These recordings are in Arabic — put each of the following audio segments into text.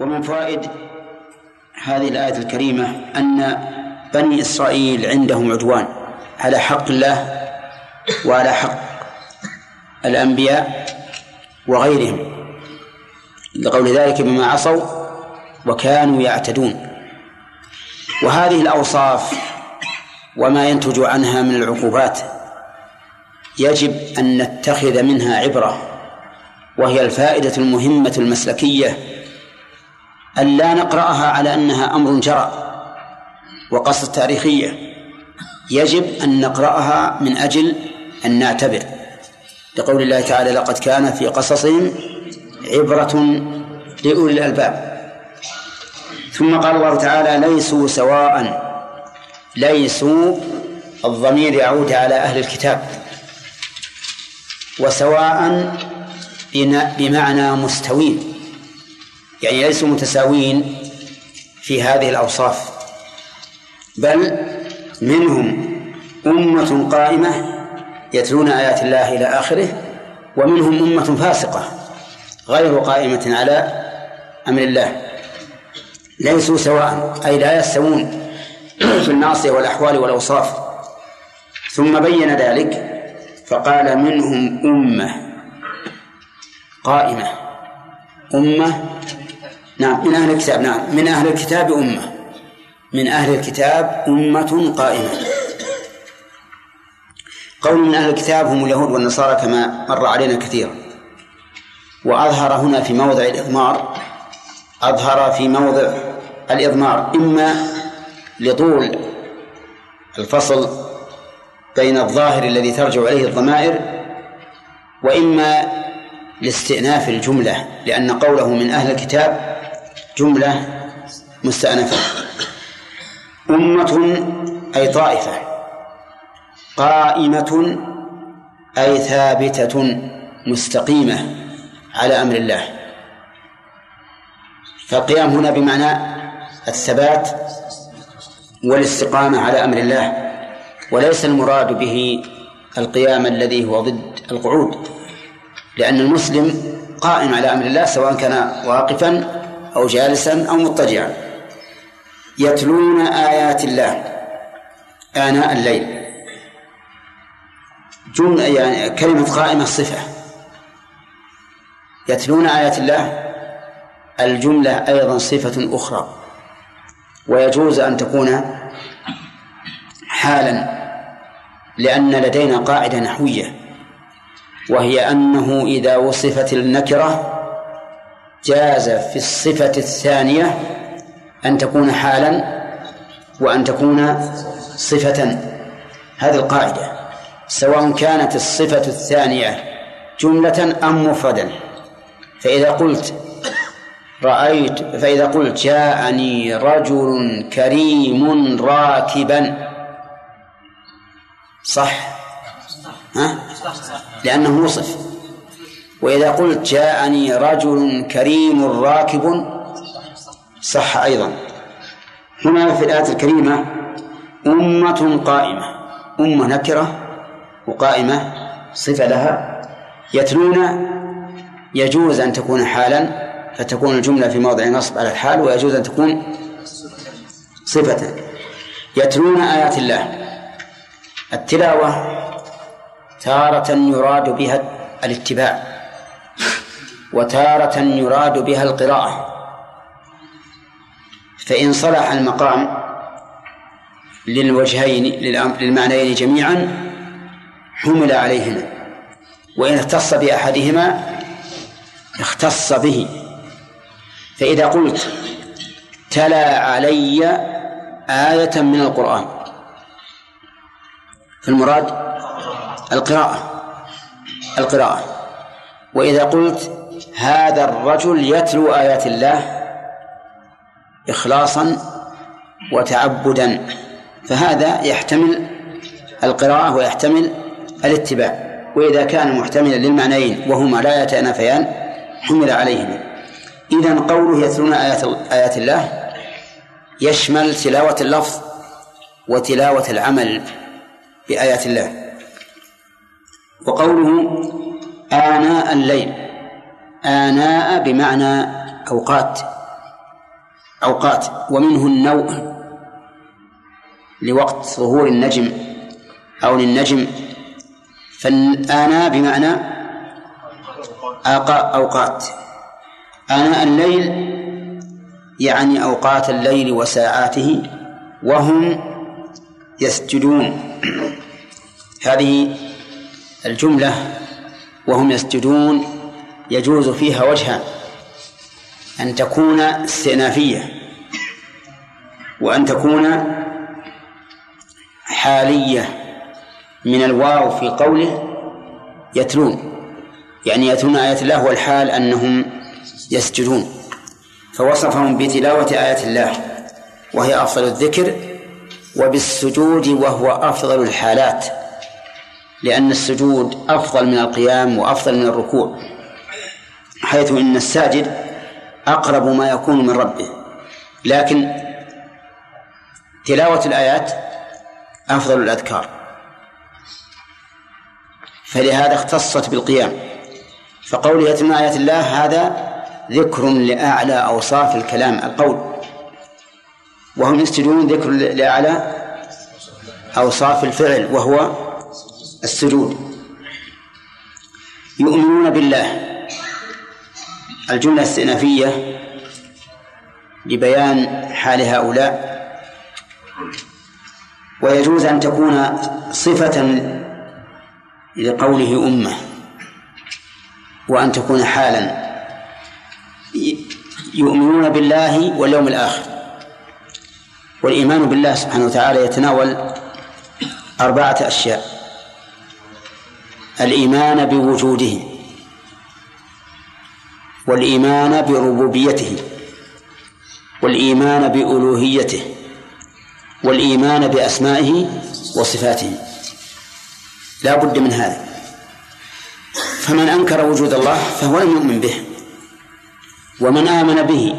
ومن فوائد هذه الآية الكريمة أن بني إسرائيل عندهم عدوان على حق الله وعلى حق الأنبياء وغيرهم. لقول ذلك بما عصوا وكانوا يعتدون. وهذه الأوصاف وما ينتج عنها من العقوبات يجب أن نتخذ منها عبرة وهي الفائدة المهمة المسلكية أن لا نقرأها على أنها أمر جرى وقصة تاريخية. يجب أن نقرأها من أجل أن نعتبر. لقول الله تعالى لقد كان في قصصهم عبرة لأولي الألباب. ثم قال الله تعالى ليسوا سواء ليسوا الضمير يعود على أهل الكتاب. وسواء بمعنى مستوين. يعني ليسوا متساوين في هذه الأوصاف بل منهم أمة قائمة يتلون آيات الله إلى آخره ومنهم أمة فاسقة غير قائمة على أمر الله. ليسوا سواء أي لا يستوون في الناصية والأحوال والأوصاف. ثم بين ذلك فقال منهم أمة قائمة أمة نعم من أهل الكتاب نعم من أهل الكتاب أمة. من أهل الكتاب أمة قائمة. قول من أهل الكتاب هم اليهود والنصارى كما مر علينا كثيرا. وأظهر هنا في موضع الإضمار أظهر في موضع الإضمار إما لطول الفصل بين الظاهر الذي ترجع إليه الضمائر وإما لاستئناف الجملة لأن قوله من أهل الكتاب جملة مستأنفة. أمة أي طائفة. قائمة أي ثابتة مستقيمة على أمر الله. فالقيام هنا بمعنى الثبات والاستقامة على أمر الله. وليس المراد به القيام الذي هو ضد القعود. لأن المسلم قائم على أمر الله سواء كان واقفا أو جالسا أو مضطجعا. يتلون آيات الله آناء الليل. جملة يعني كلمة قائمة صفة. يتلون آيات الله. الجملة أيضا صفة أخرى. ويجوز أن تكون حالا لأن لدينا قاعدة نحوية وهي أنه إذا وصفت النكرة جاز في الصفة الثانية أن تكون حالا وأن تكون صفة هذه القاعدة سواء كانت الصفة الثانية جملة أم مفردا. فإذا قلت رأيت فإذا قلت جاءني رجل كريم راكبا صح؟ ها؟ لأنه وصف وإذا قلت جاءني رجل كريم راكب صح أيضا. هنا في الآية الكريمة أمة قائمة أمة نكرة وقائمة صفة لها. يتلون يجوز أن تكون حالا فتكون الجملة في موضع نصب على الحال ويجوز أن تكون صفة. يتلون آيات الله التلاوة تارة يراد بها الاتباع. وتارة يراد بها القراءة. فإن صلح المقام للوجهين للمعنيين جميعا حمل عليهما. وإن اختص بأحدهما اختص به. فإذا قلت تلا علي آية من القرآن فالمراد القراءة القراءة. وإذا قلت هذا الرجل يتلو آيات الله إخلاصا وتعبدا فهذا يحتمل القراءة ويحتمل الاتباع وإذا كان محتملا للمعنيين وهما لا يتنافيان حمل عليهما. إذا قوله يتلون آيات آيات الله يشمل تلاوة اللفظ وتلاوة العمل بآيات الله. وقوله آناء الليل آناء بمعنى أوقات. أوقات. ومنه النوء لوقت ظهور النجم أو للنجم. فالآناء بمعنى أوقات. آناء الليل يعني أوقات الليل وساعاته وهم يسجدون. هذه الجملة. وهم يسجدون. يجوز فيها وجهان أن تكون استئنافية وأن تكون حالية من الواو في قوله يتلون يعني يتلون آيات الله والحال أنهم يسجدون فوصفهم بتلاوة آيات الله وهي أفضل الذكر وبالسجود وهو أفضل الحالات لأن السجود أفضل من القيام وأفضل من الركوع. حيث إن الساجد أقرب ما يكون من ربه. لكن تلاوة الآيات أفضل الأذكار. فلهذا اختصت بالقيام. فقوله يتم آيات الله هذا ذكر لأعلى أوصاف الكلام القول. وهم يسجدون ذكر لأعلى أوصاف الفعل وهو السجود. يؤمنون بالله. الجملة الاستئنافية لبيان حال هؤلاء ويجوز أن تكون صفة لقوله أمة وأن تكون حالا. يؤمنون بالله واليوم الآخر والإيمان بالله سبحانه وتعالى يتناول أربعة أشياء الإيمان بوجوده. والإيمان بربوبيته والإيمان بألوهيته والإيمان بأسمائه وصفاته. لا بد من هذا. فمن أنكر وجود الله فهو لم يؤمن به. ومن آمن به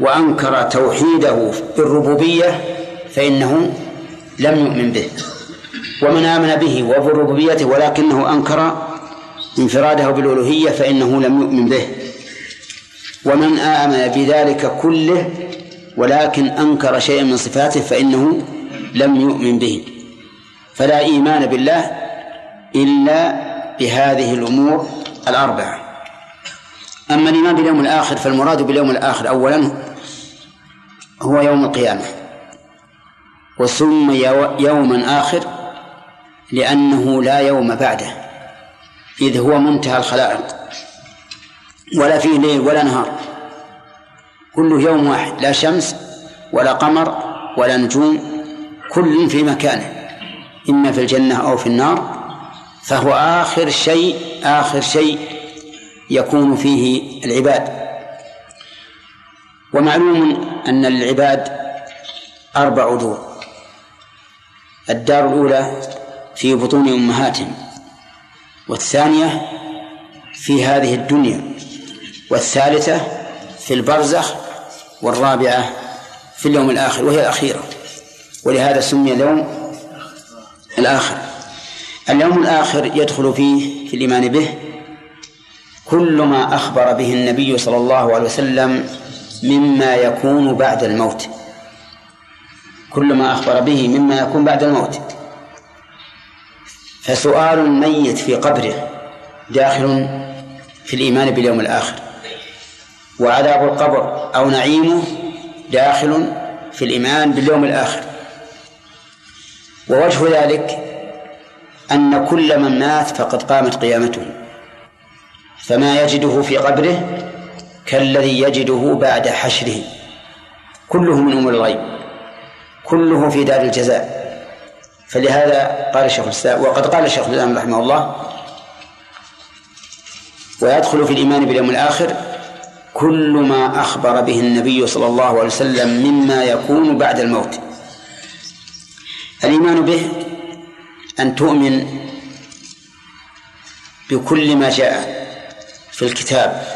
وأنكر توحيده بالربوبية فإنه لم يؤمن به. ومن آمن به وبربوبيته ولكنه أنكر انفراده بالألوهية فإنه لم يؤمن به. ومن آمن بذلك كله ولكن أنكر شيئا من صفاته فإنه لم يؤمن به. فلا إيمان بالله إلا بهذه الأمور الأربعة. أما الإيمان باليوم الآخر فالمراد باليوم الآخر أولا هو يوم القيامة. وسمي يوما آخر لأنه لا يوم بعده إذ هو منتهى الخلائق. ولا فيه ليل ولا نهار. كله يوم واحد لا شمس ولا قمر ولا نجوم كل في مكانه. إما في الجنة أو في النار فهو آخر شيء آخر شيء يكون فيه العباد. ومعلوم أن للعباد أربع دور. الدار الأولى في بطون أمهاتهم والثانية في هذه الدنيا. والثالثة في البرزخ والرابعة في اليوم الآخر وهي الأخيرة. ولهذا سمي اليوم الآخر. اليوم الآخر يدخل فيه في الإيمان به كل ما أخبر به النبي صلى الله عليه وسلم مما يكون بعد الموت. كل ما أخبر به مما يكون بعد الموت. فسؤال الميت في قبره داخل في الإيمان باليوم الآخر. وعذاب القبر أو نعيمه داخل في الإيمان باليوم الآخر. ووجه ذلك أن كل من مات فقد قامت قيامته فما يجده في قبره كالذي يجده بعد حشره. كله من أمور الغيب كله في دار الجزاء. فلهذا قال الشيخ الإسلام وقد قال الشيخ الإسلام رحمه الله ويدخل في الإيمان باليوم الآخر كل ما أخبر به النبي صلى الله عليه وسلم مما يكون بعد الموت. الإيمان به أن تؤمن بكل ما جاء في الكتاب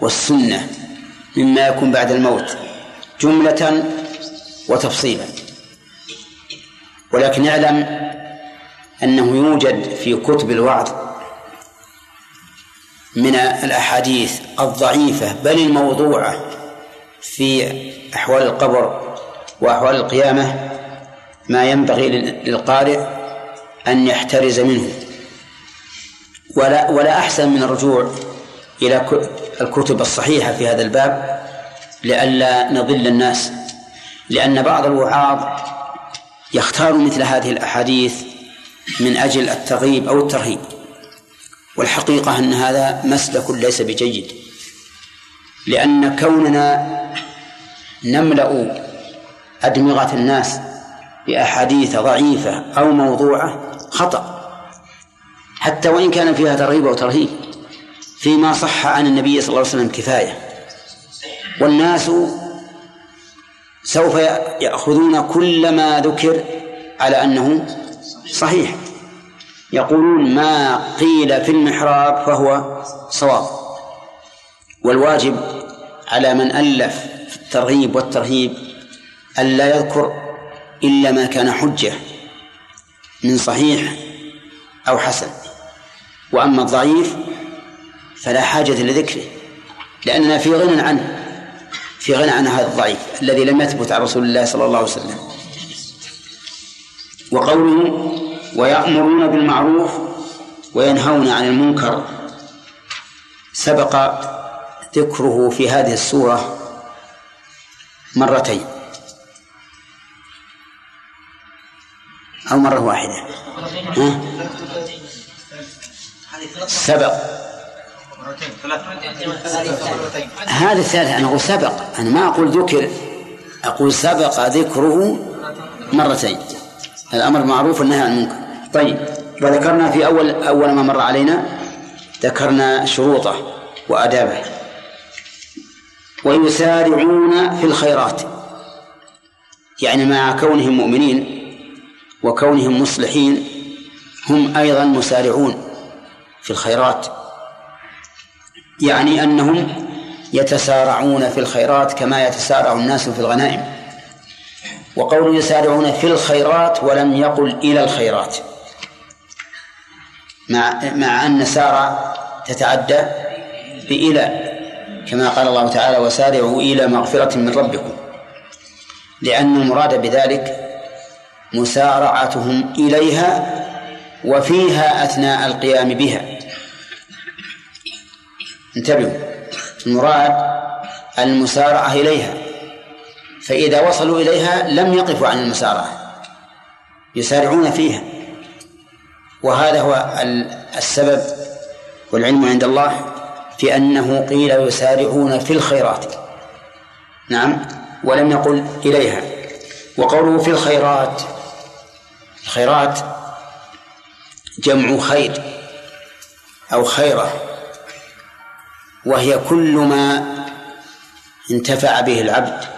والسنة مما يكون بعد الموت جملة وتفصيلا. ولكن اعلم أنه يوجد في كتب الوعظ من الأحاديث الضعيفة بل الموضوعة في أحوال القبر وأحوال القيامة ما ينبغي للقارئ أن يحترز منه. ولا ولا أحسن من الرجوع إلى الكتب الصحيحة في هذا الباب لئلا نضل الناس. لأن بعض الوعاظ يختار مثل هذه الأحاديث من أجل الترغيب أو الترهيب. والحقيقة أن هذا مسلك ليس بجيد لأن كوننا نملأ أدمغة الناس بأحاديث ضعيفة أو موضوعة خطأ حتى وإن كان فيها ترغيب أو ترهيب فيما صح عن النبي صلى الله عليه وسلم كفاية. والناس سوف يأخذون كل ما ذكر على أنه صحيح. يقولون ما قيل في المحراب فهو صواب. والواجب على من ألف في الترغيب والترهيب ألا يذكر إلا ما كان حجة من صحيح أو حسن. وأما الضعيف فلا حاجة لذكره لأننا في غنى عنه في غنى عن هذا الضعيف الذي لم يثبت عن رسول الله صلى الله عليه وسلم. وقوله ويأمرون بالمعروف وينهون عن المنكر. سبق ذكره في هذه السورة مرتين أو مرة واحدة. ها؟ سبق. هذا الثالث أنا أقول سبق أنا ما أقول ذكر أقول سبق ذكره مرتين. الأمر معروف والنهي عن المنكر. طيب وذكرنا في أول أول ما مر علينا ذكرنا شروطه وآدابه. ويسارعون في الخيرات. يعني مع كونهم مؤمنين وكونهم مصلحين هم أيضا مسارعون في الخيرات. يعني أنهم يتسارعون في الخيرات كما يتسارع الناس في الغنائم. وقول يسارعون في الخيرات ولم يقل إلى الخيرات. مع مع أن سارع تتعدى بإلى كما قال الله تعالى وسارعوا إلى مغفرة من ربكم. لأن المراد بذلك مسارعتهم إليها وفيها أثناء القيام بها. انتبهوا المراد المسارعة إليها. فإذا وصلوا إليها لم يقفوا عن المسارعة يسارعون فيها. وهذا هو السبب والعلم عند الله في أنه قيل يسارعون في الخيرات. نعم ولم يقل إليها. وقوله في الخيرات الخيرات جمع خير أو خيرة وهي كل ما انتفع به العبد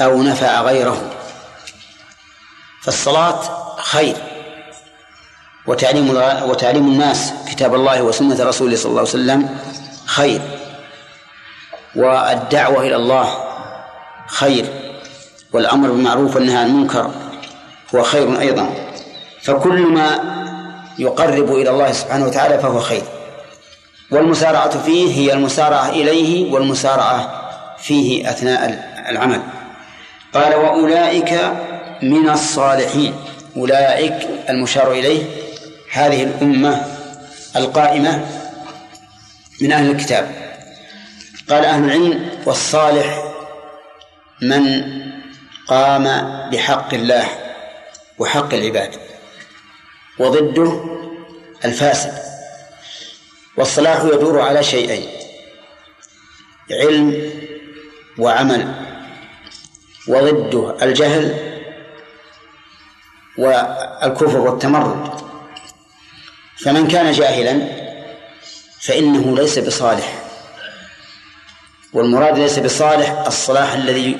أو نفع غيره. فالصلاة خير وتعليم وتعليم الناس كتاب الله وسنة رسوله صلى الله عليه وسلم خير والدعوة إلى الله خير والأمر بالمعروف والنهي عن المنكر هو خير أيضا. فكل ما يقرب إلى الله سبحانه وتعالى فهو خير. والمسارعة فيه هي المسارعة إليه والمسارعة فيه أثناء العمل. قال وأولئك من الصالحين أولئك المشار إليه هذه الأمة القائمة من أهل الكتاب. قال أهل العلم والصالح من قام بحق الله وحق العباد وضده الفاسد والصلاح يدور على شيئين علم وعمل. وضده الجهل والكفر والتمرد. فمن كان جاهلا فإنه ليس بصالح والمراد ليس بصالح الصلاح الذي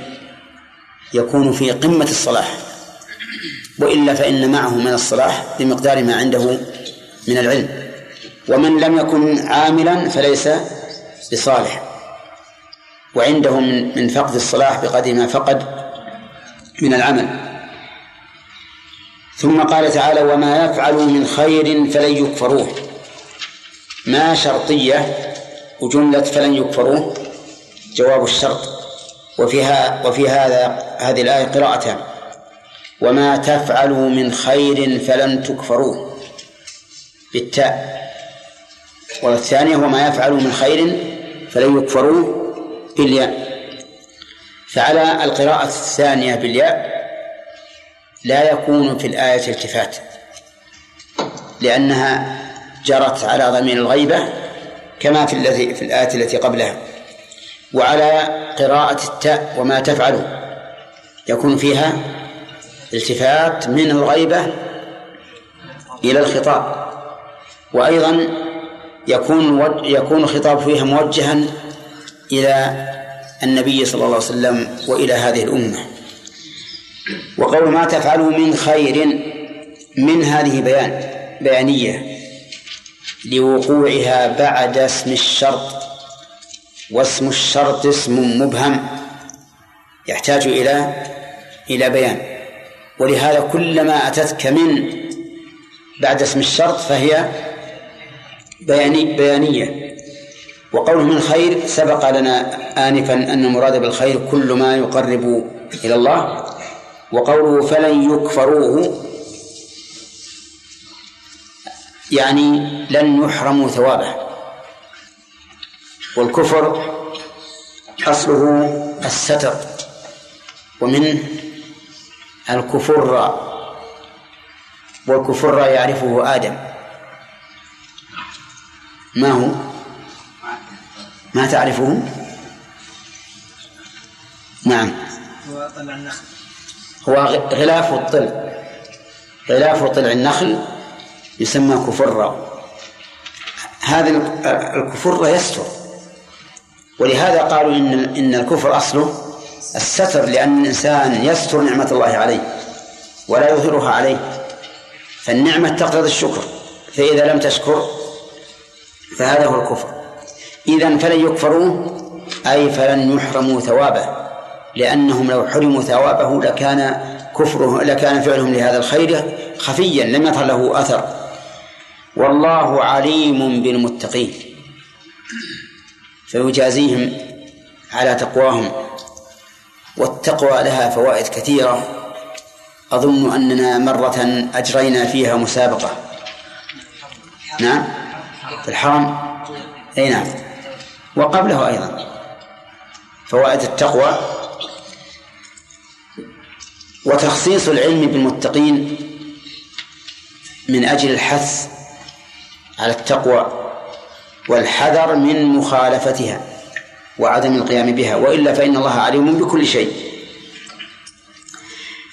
يكون في قمة الصلاح وإلا فإن معه من الصلاح بمقدار ما عنده من العلم ومن لم يكن عاملا فليس بصالح. وعنده من من فقد الصلاح بقدر ما فقد من العمل. ثم قال تعالى وما يفعلوا من خير فلن يكفروه. ما شرطية وجملة فلن يكفروه جواب الشرط. وفيها وفي هذا هذه الآية قراءتان. وما تفعلوا من خير فلن تكفروه بالتاء. والثانية وما يفعلوا من خير فلن يكفروه بالياء. فعلى القراءة الثانية بالياء لا يكون في الآية التفات لأنها جرت على ضمير الغيبة كما في الذي في الآية التي قبلها. وعلى قراءة التاء وما تفعل يكون فيها التفات من الغيبة إلى الخطاب. وأيضا يكون يكون الخطاب فيها موجها إلى النبي صلى الله عليه وسلم وإلى هذه الأمة. وقول ما تفعلوا من خير من هذه بيان بيانية لوقوعها بعد اسم الشرط. واسم الشرط اسم مبهم يحتاج إلى إلى بيان. ولهذا كلما أتتك من بعد اسم الشرط فهي بياني بيانية. وقوله من خير سبق لنا آنفا أن المراد بالخير كل ما يقرب إلى الله وقوله فلن يكفروه يعني لن يحرموا ثوابه. والكفر أصله الستر ومنه الكفر والكفر يعرفه آدم. ما هو؟ ما تعرفه نعم. هو طلع النخل هو غلاف الطل. غلاف طلع النخل يسمى كفرة. هذا الكفر يستر. ولهذا قالوا إن إن الكفر أصله الستر لأن الإنسان يستر نعمة الله عليه ولا يظهرها عليه. فالنعمة تقتضي الشكر فإذا لم تشكر فهذا هو الكفر. إذا فلن يكفروا أي فلن يحرموا ثوابه لأنهم لو حرموا ثوابه لكان كفره لكان فعلهم لهذا الخير خفيا لم يظهر له أثر. والله عليم بالمتقين. فيجازيهم على تقواهم والتقوى لها فوائد كثيرة. أظن أننا مرة أجرينا فيها مسابقة. نعم؟ في الحرم؟ أي نعم. وقبله أيضا. فوائد التقوى وتخصيص العلم بالمتقين من أجل الحث على التقوى والحذر من مخالفتها وعدم القيام بها وإلا فإن الله عليم بكل شيء.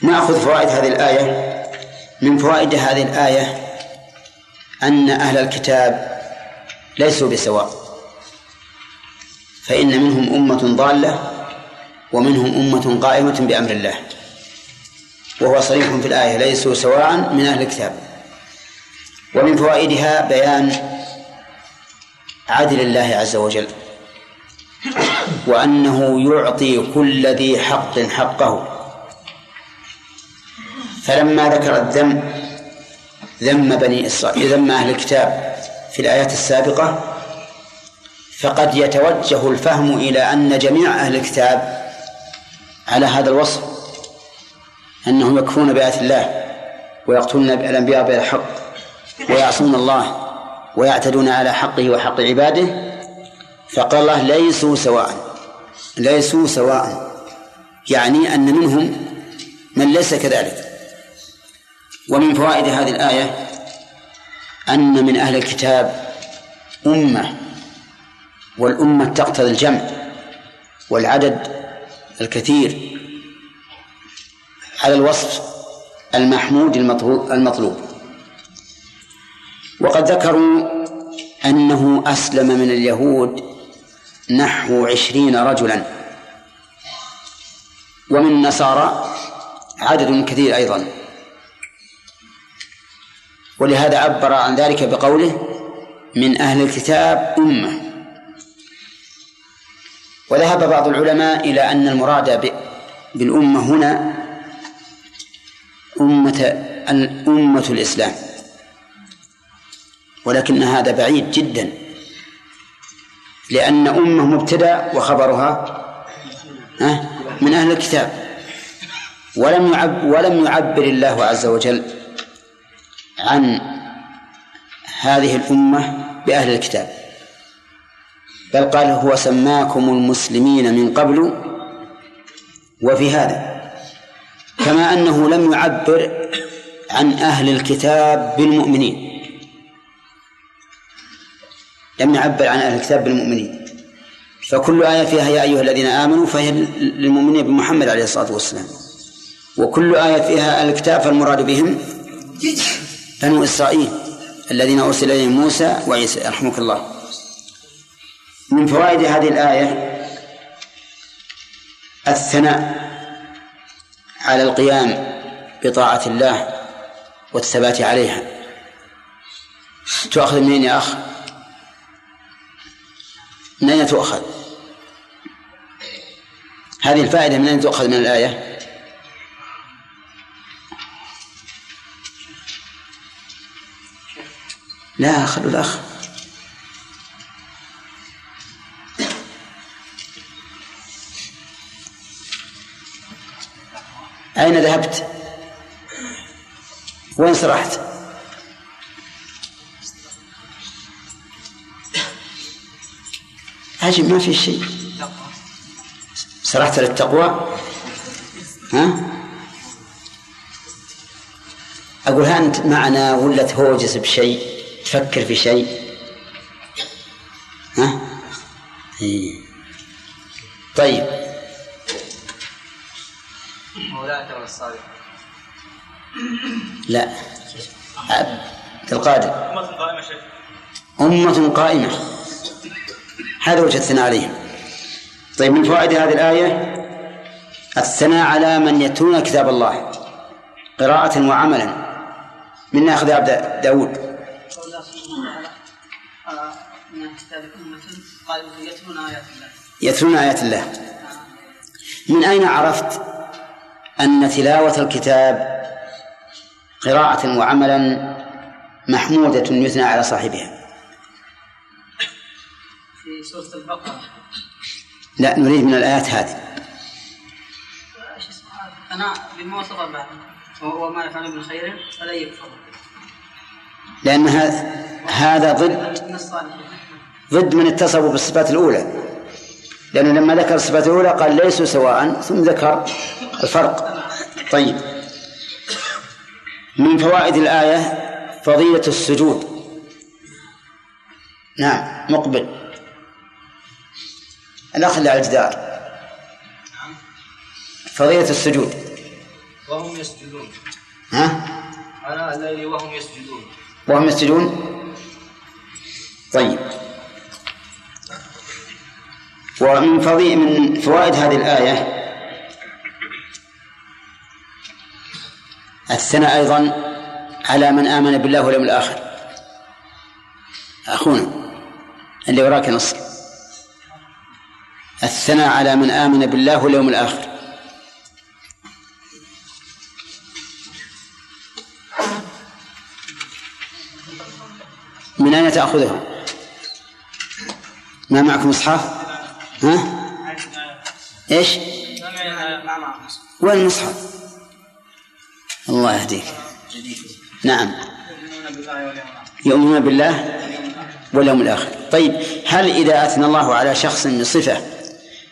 نأخذ فوائد هذه الآية. من فوائد هذه الآية أن أهل الكتاب ليسوا بسواء. فإن منهم أمة ضالة ومنهم أمة قائمة بأمر الله. وهو صريح في الآية ليسوا سواء من أهل الكتاب. ومن فوائدها بيان عدل الله عز وجل وأنه يعطي كل ذي حق حقه. فلما ذكر الذم ذم بني إسرائيل ذم أهل الكتاب في الآيات السابقة فقد يتوجه الفهم إلى أن جميع أهل الكتاب على هذا الوصف أنهم يكفرون بآيات الله ويقتلون الأنبياء بغير حق ويعصون الله ويعتدون على حقه وحق عباده. فقال الله ليسوا سواء ليسوا سواء يعني أن منهم من ليس كذلك. ومن فوائد هذه الآية أن من أهل الكتاب أمة والأمة تقتضي الجمع والعدد الكثير على الوصف المحمود المطلوب وقد ذكروا أنه أسلم من اليهود نحو عشرين رجلا. ومن النصارى عدد كثير أيضا. ولهذا عبر عن ذلك بقوله من أهل الكتاب أمة. وذهب بعض العلماء إلى أن المراد بالأمة هنا أمة أمة الإسلام. ولكن هذا بعيد جدا. لأن أمة مبتدأ وخبرها ها من أهل الكتاب. ولم يعب ولم يعبر الله عز وجل عن هذه الأمة بأهل الكتاب. بل قال هو سماكم المسلمين من قبل وفي هذا كما أنه لم يعبر عن أهل الكتاب بالمؤمنين. لم يعبر عن أهل الكتاب بالمؤمنين. فكل آية فيها يا أيها الذين آمنوا فهي للمؤمنين بمحمد عليه الصلاة والسلام. وكل آية فيها أهل الكتاب فالمراد بهم بنو إسرائيل الذين أرسل إليهم موسى وعيسى يرحمك الله. من فوائد هذه الآية الثناء على القيام بطاعة الله والثبات عليها تؤخذ منين يا أخ؟ من أين تؤخذ؟ هذه الفائدة من أين تؤخذ من الآية؟ لا خلوا الأخ أين ذهبت؟ وين سرحت؟ عجب ما في شيء. سرحت للتقوى؟ ها؟ أقول ها أنت معنا ولا تهوجس بشيء؟ تفكر في شيء؟ ها؟ إيه. طيب. لا عبد القادر. أمة قائمة شيخ. أمة قائمة. هذا وجه الثناء عليهم. طيب من فوائد هذه الآية؟ الثناء على من يتلون كتاب الله قراءة وعملا. من ناخذ عبد داود. يتلون آيات الله. من أين عرفت أن تلاوة الكتاب قراءة وعملا محمودة يثنى على صاحبها. في سورة البقرة. لا نريد من الآيات هذه. أنا بما وصف وما يفعل من خير فلا يكفر. لأن هذا هذا ضد ضد من اتصفوا بالصفات الأولى. لأنه لما ذكر الصفات الأولى قال ليسوا سواء ثم ذكر الفرق. طيب. من فوائد الآية فضيلة السجود. نعم مقبل. الأخ اللي على الجدار. فضيلة السجود. وهم يسجدون. ها؟ على الليل وهم يسجدون. وهم يسجدون؟ طيب. ومن فضي من فوائد هذه الآية الثناء أيضا على من آمن بالله واليوم الآخر أخونا اللي وراك نص الثناء على من آمن بالله واليوم الآخر من أين تأخذها؟ ما معكم إصحاح؟ ها؟ إيش؟ وين المصحف؟ الله يهديك. نعم. يؤمنون بالله واليوم الآخر. طيب هل إذا أثنى الله على شخص بصفة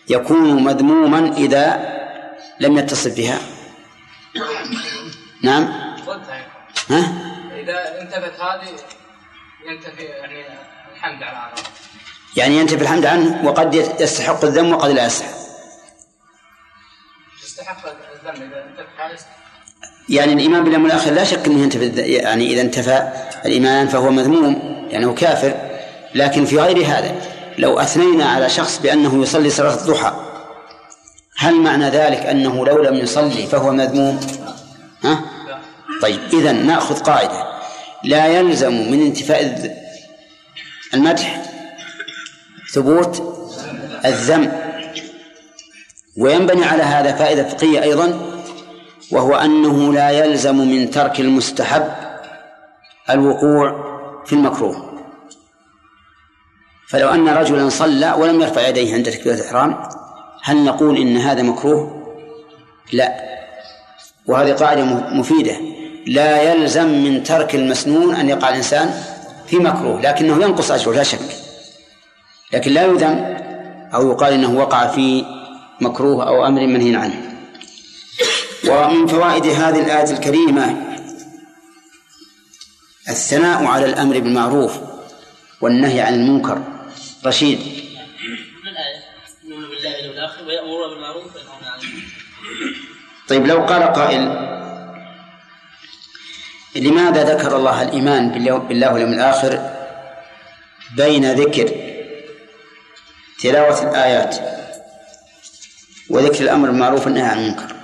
يكون مذموما إذا لم يتصف بها؟ نعم. ها؟ إذا انتفت هذه ينتفي يعني الحمد على هذا. يعني ينتفي الحمد عنه وقد يستحق الذم وقد لا يستحق. يستحق الذم إذا انتفى يعني الإيمان باليوم الآخر لا شك أنه ينتفي يعني إذا انتفى الإيمان فهو مذموم يعني كافر. لكن في غير هذا لو أثنينا على شخص بأنه يصلي صلاة الضحى هل معنى ذلك أنه لو لم يصلي فهو مذموم؟ ها؟ طيب إذا نأخذ قاعدة. لا يلزم من انتفاء المدح ثبوت الذم. وينبني على هذا فائدة فقهية أيضا. وهو أنه لا يلزم من ترك المستحب الوقوع في المكروه. فلو أن رجلا صلى ولم يرفع يديه عند تكبيرة الإحرام هل نقول إن هذا مكروه؟ لا. وهذه قاعدة مفيدة. لا يلزم من ترك المسنون أن يقع الإنسان في مكروه لكنه ينقص أجره لا شك. لكن لا يذم أو يقال إنه وقع في مكروه أو أمر منهي عنه. ومن فوائد هذه الآية الكريمة الثناء على الأمر بالمعروف والنهي عن المنكر. رشيد. طيب لو قال قائل لماذا ذكر الله الإيمان بالله واليوم الآخر بين ذكر تلاوة الآيات وذكر الأمر بالمعروف والنهي عن المنكر؟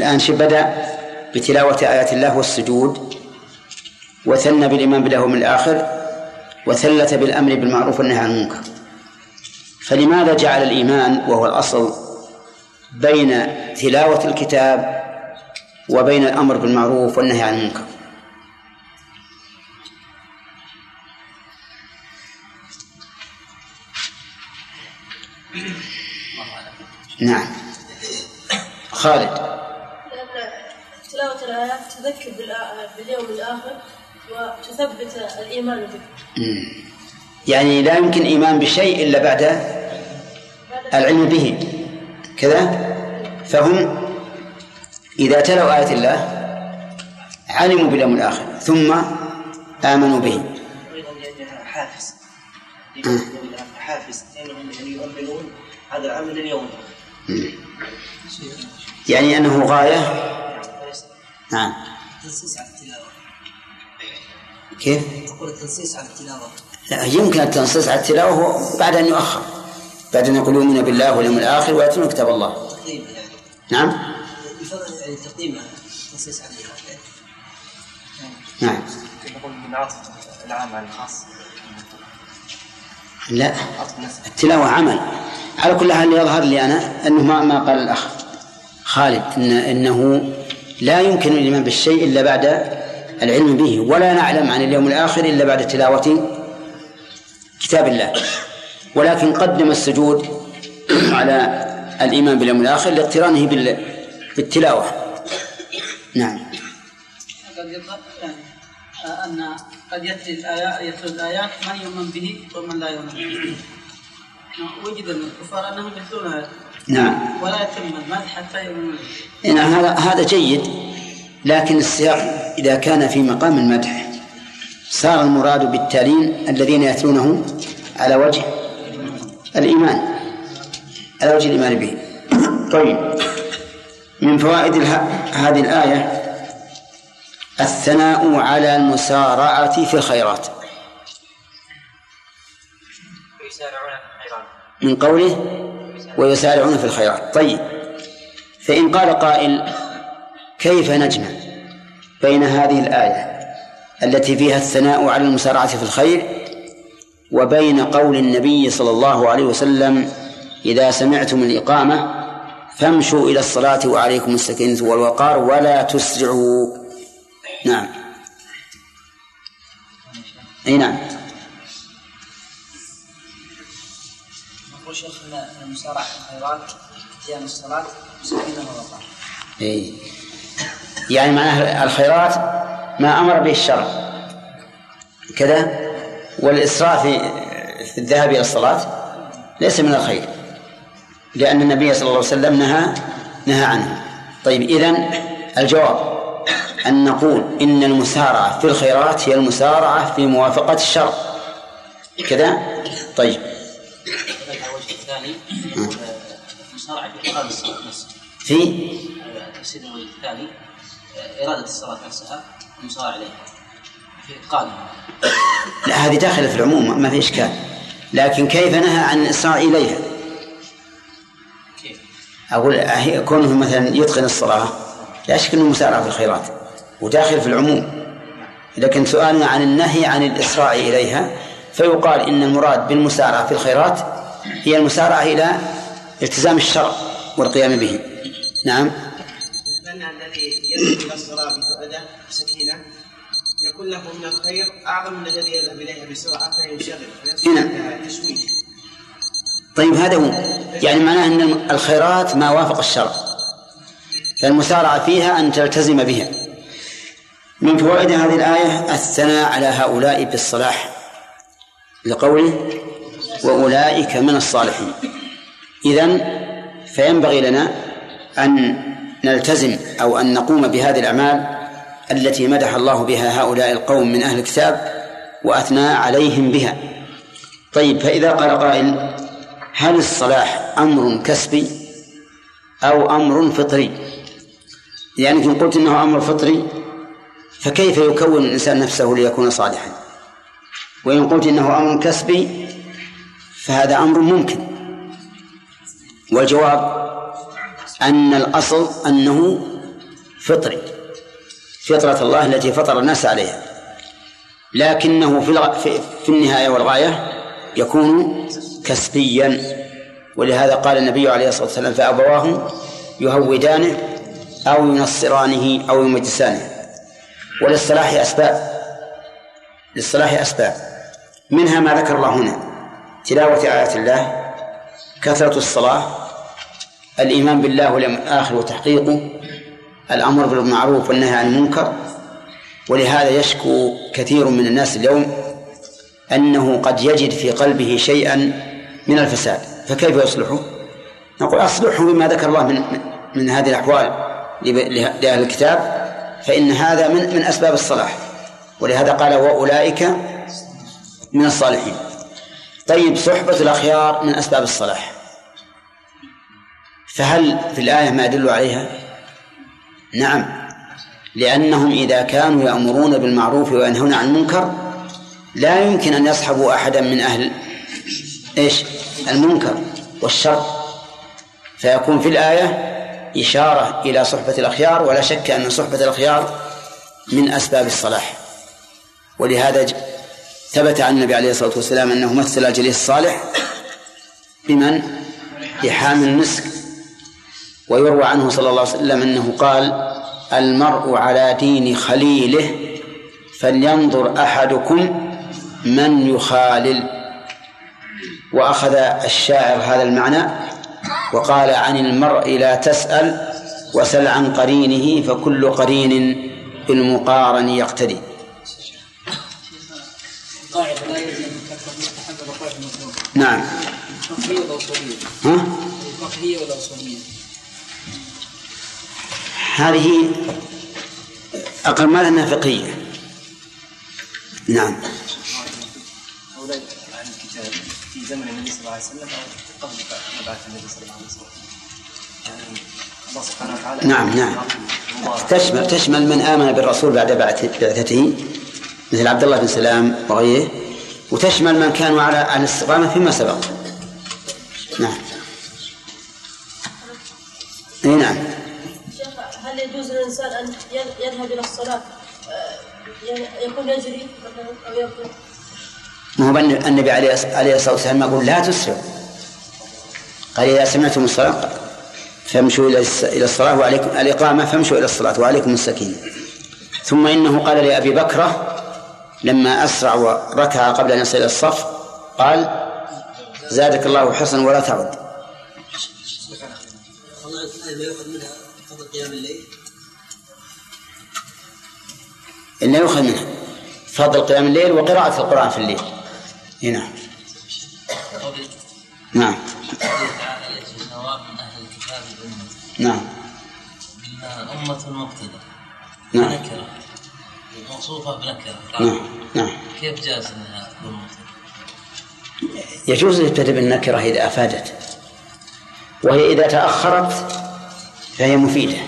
الآن بدأ بتلاوة آيات الله والسجود وثنى بالإيمان بالله واليوم الآخر وثلث بالأمر بالمعروف والنهي عن المنكر. فلماذا جعل الإيمان وهو الأصل بين تلاوة الكتاب وبين الأمر بالمعروف والنهي عن المنكر؟ نعم. خالد. الآيات تذكر باليوم الآخر وتثبت الإيمان به يعني لا يمكن إيمان بشيء إلا بعد العلم به. كذا؟ فهم إذا تلوا آية الله علموا باليوم الآخر ثم آمنوا به. حافز. حافز. يعني يؤمنون هذا العمل اليوم يعني أنه غاية نعم. تنصيص على التلاوة. كيف؟ تقول التنصيص على التلاوة. لا يمكن التنصيص على التلاوة بعد أن يؤخر. بعد أن يقول يؤمن بالله واليوم الآخر ويتلون كتاب الله. يعني. نعم. يفضل يعني تقديم التنصيص عليه نعم. نقول من عطف العام على الخاص؟ لا. التلاوة عمل. على كل حال يظهر لي أنا أنه ما ما قال الأخ خالد إن أنه لا يمكن الإيمان بالشيء إلا بعد العلم به ولا نعلم عن اليوم الآخر إلا بعد تلاوة كتاب الله. ولكن قدم السجود على الإيمان باليوم الآخر لاقترانه بالتلاوة. نعم. قد أن قد يتلي الآيات يتلو الآيات من يؤمن به ومن لا يؤمن به. وجد من الكفار أنهم يتلون نعم. ولا يتم المدح حتى يؤمنوا به نعم هذا هذا جيد لكن السياق إذا كان في مقام المدح صار المراد بالتالين الذين يتلونه على وجه الإيمان على وجه الإيمان به. طيب من فوائد هذه الآية الثناء على المسارعة في الخيرات. من قوله ويسارعون في الخيرات. طيب فإن قال قائل كيف نجمع بين هذه الآية التي فيها الثناء على المسارعة في الخير وبين قول النبي صلى الله عليه وسلم إذا سمعتم الإقامة فامشوا إلى الصلاة وعليكم السكينة والوقار ولا تسرعوا. نعم. أي نعم. نقول شيخ المسارعة في الخيرات قيام الصلاة سكينة والوقار أي يعني معناه الخيرات ما أمر به الشرع. كذا؟ والإسراف في الذهاب إلى الصلاة ليس من الخير لأن النبي صلى الله عليه وسلم نهى نهى عنه. طيب إذن الجواب أن نقول إن المسارعة في الخيرات هي المسارعة في موافقة الشرع. كذا؟ طيب الوجه الثاني المسارعة في إقامة الصلاة نفسها. في؟ تفسير الوجه الثاني إرادة الصلاة نفسها المسارعة إليها في إتقانها. لا هذه داخلة في العموم ما في إشكال. لكن كيف نهى عن الإسراع إليها؟ كيف؟ أقول كونه مثلا يتقن الصلاة لا شك أنه مسارعة في الخيرات وداخل في العموم. لكن سؤالنا عن النهي عن الإسراع إليها فيقال إن المراد بالمسارعة في الخيرات هي المسارعة إلى التزام الشرع والقيام به. نعم. لأن الذي يذهب إلى الصلاة بتؤدة سكينة. يكون له من الخير أعظم من الذي يذهب إليها بسرعة فينشغل نعم. تشويش. طيب هذا هو. يعني معناه أن الخيرات ما وافق الشرع. فالمسارعة فيها أن تلتزم بها. من فوائد هذه الآية الثناء على هؤلاء بالصلاح. لقوله وأولئك من الصالحين. إذن فينبغي لنا أن نلتزم أو أن نقوم بهذه الأعمال التي مدح الله بها هؤلاء القوم من أهل الكتاب وأثنى عليهم بها. طيب فإذا قال قائل هل الصلاح أمر كسبي أو أمر فطري؟ يعني إن قلت إنه أمر فطري فكيف يكون الإنسان نفسه ليكون صالحا؟ وإن قلت إنه أمر كسبي فهذا أمر ممكن. والجواب أن الأصل أنه فطري. فطرة الله التي فطر الناس عليها. لكنه في في النهاية والغاية يكون كسبيا. ولهذا قال النبي عليه الصلاة والسلام فأبواه يهودانه أو ينصرانه أو يمجسانه. وللصلاح أسباب. للصلاح أسباب. منها ما ذكر الله هنا تلاوة آيات الله كثرة الصلاة الإيمان بالله واليوم الآخر وتحقيقه الأمر بالمعروف والنهي عن المنكر. ولهذا يشكو كثير من الناس اليوم أنه قد يجد في قلبه شيئا من الفساد. فكيف يصلحه؟ نقول أصلحه بما ذكر الله من من هذه الأحوال لأهل الكتاب فإن هذا من من أسباب الصلاح. ولهذا قال وأولئك من الصالحين. طيب صحبة الأخيار من أسباب الصلاح. فهل في الآية ما يدل عليها؟ نعم. لأنهم إذا كانوا يأمرون بالمعروف وينهون عن المنكر لا يمكن أن يصحبوا أحدا من أهل إيش؟ المنكر والشر. فيكون في الآية إشارة إلى صحبة الأخيار ولا شك أن صحبة الأخيار من أسباب الصلاح. ولهذا ثبت عن النبي عليه الصلاة والسلام أنه مثل الجليس الصالح بمن؟ بحامل المسك. ويروى عنه صلى الله عليه وسلم أنه قال المرء على دين خليله فلينظر أحدكم من يخالل وأخذ الشاعر هذا المعنى وقال عن المرء لا تسأل وسل عن قرينه فكل قرين بالمقارن يقتدي نعم فقهية ولا أصولية؟ ها؟ هذه أقل ما أنها فقهية نعم. في زمن النبي صلى الله عليه وسلم أو قبل مبعث النبي صلى الله عليه وسلم يعني الله سبحانه وتعالى نعم نعم. تشمل تشمل من آمن بالرسول بعد بعثته مثل عبد الله بن سلام وغيره وتشمل من كانوا على على الاستقامة فيما سبق. نعم. إي نعم. يجوز للإنسان أن يذهب إلى الصلاة آه، يعني يكون يجري مثلا أو يكون ما هو النبي عليه عليه الصلاة والسلام يقول لا تسرعوا قال إذا سمعتم الصلاة فامشوا إلى إلى الصلاة وعليكم الإقامة فامشوا إلى الصلاة وعليكم السكينة. ثم إنه قال لأبي بكره لما أسرع وركع قبل أن يصل إلى الصف قال زادك الله حسنا ولا تعد. لا يؤخذ منها قيام الليل. إلا يؤخذ منها. فضل قيام الليل وقراءة القرآن في الليل. إيه نعم. نعم. أمة المقتدى نعم. نكرة موصوفة بنكرة نعم. نعم. كيف جاز انها تكون؟ يجوز الابتداء بالنكرة إذا أفادت. وهي إذا تأخرت فهي مفيدة.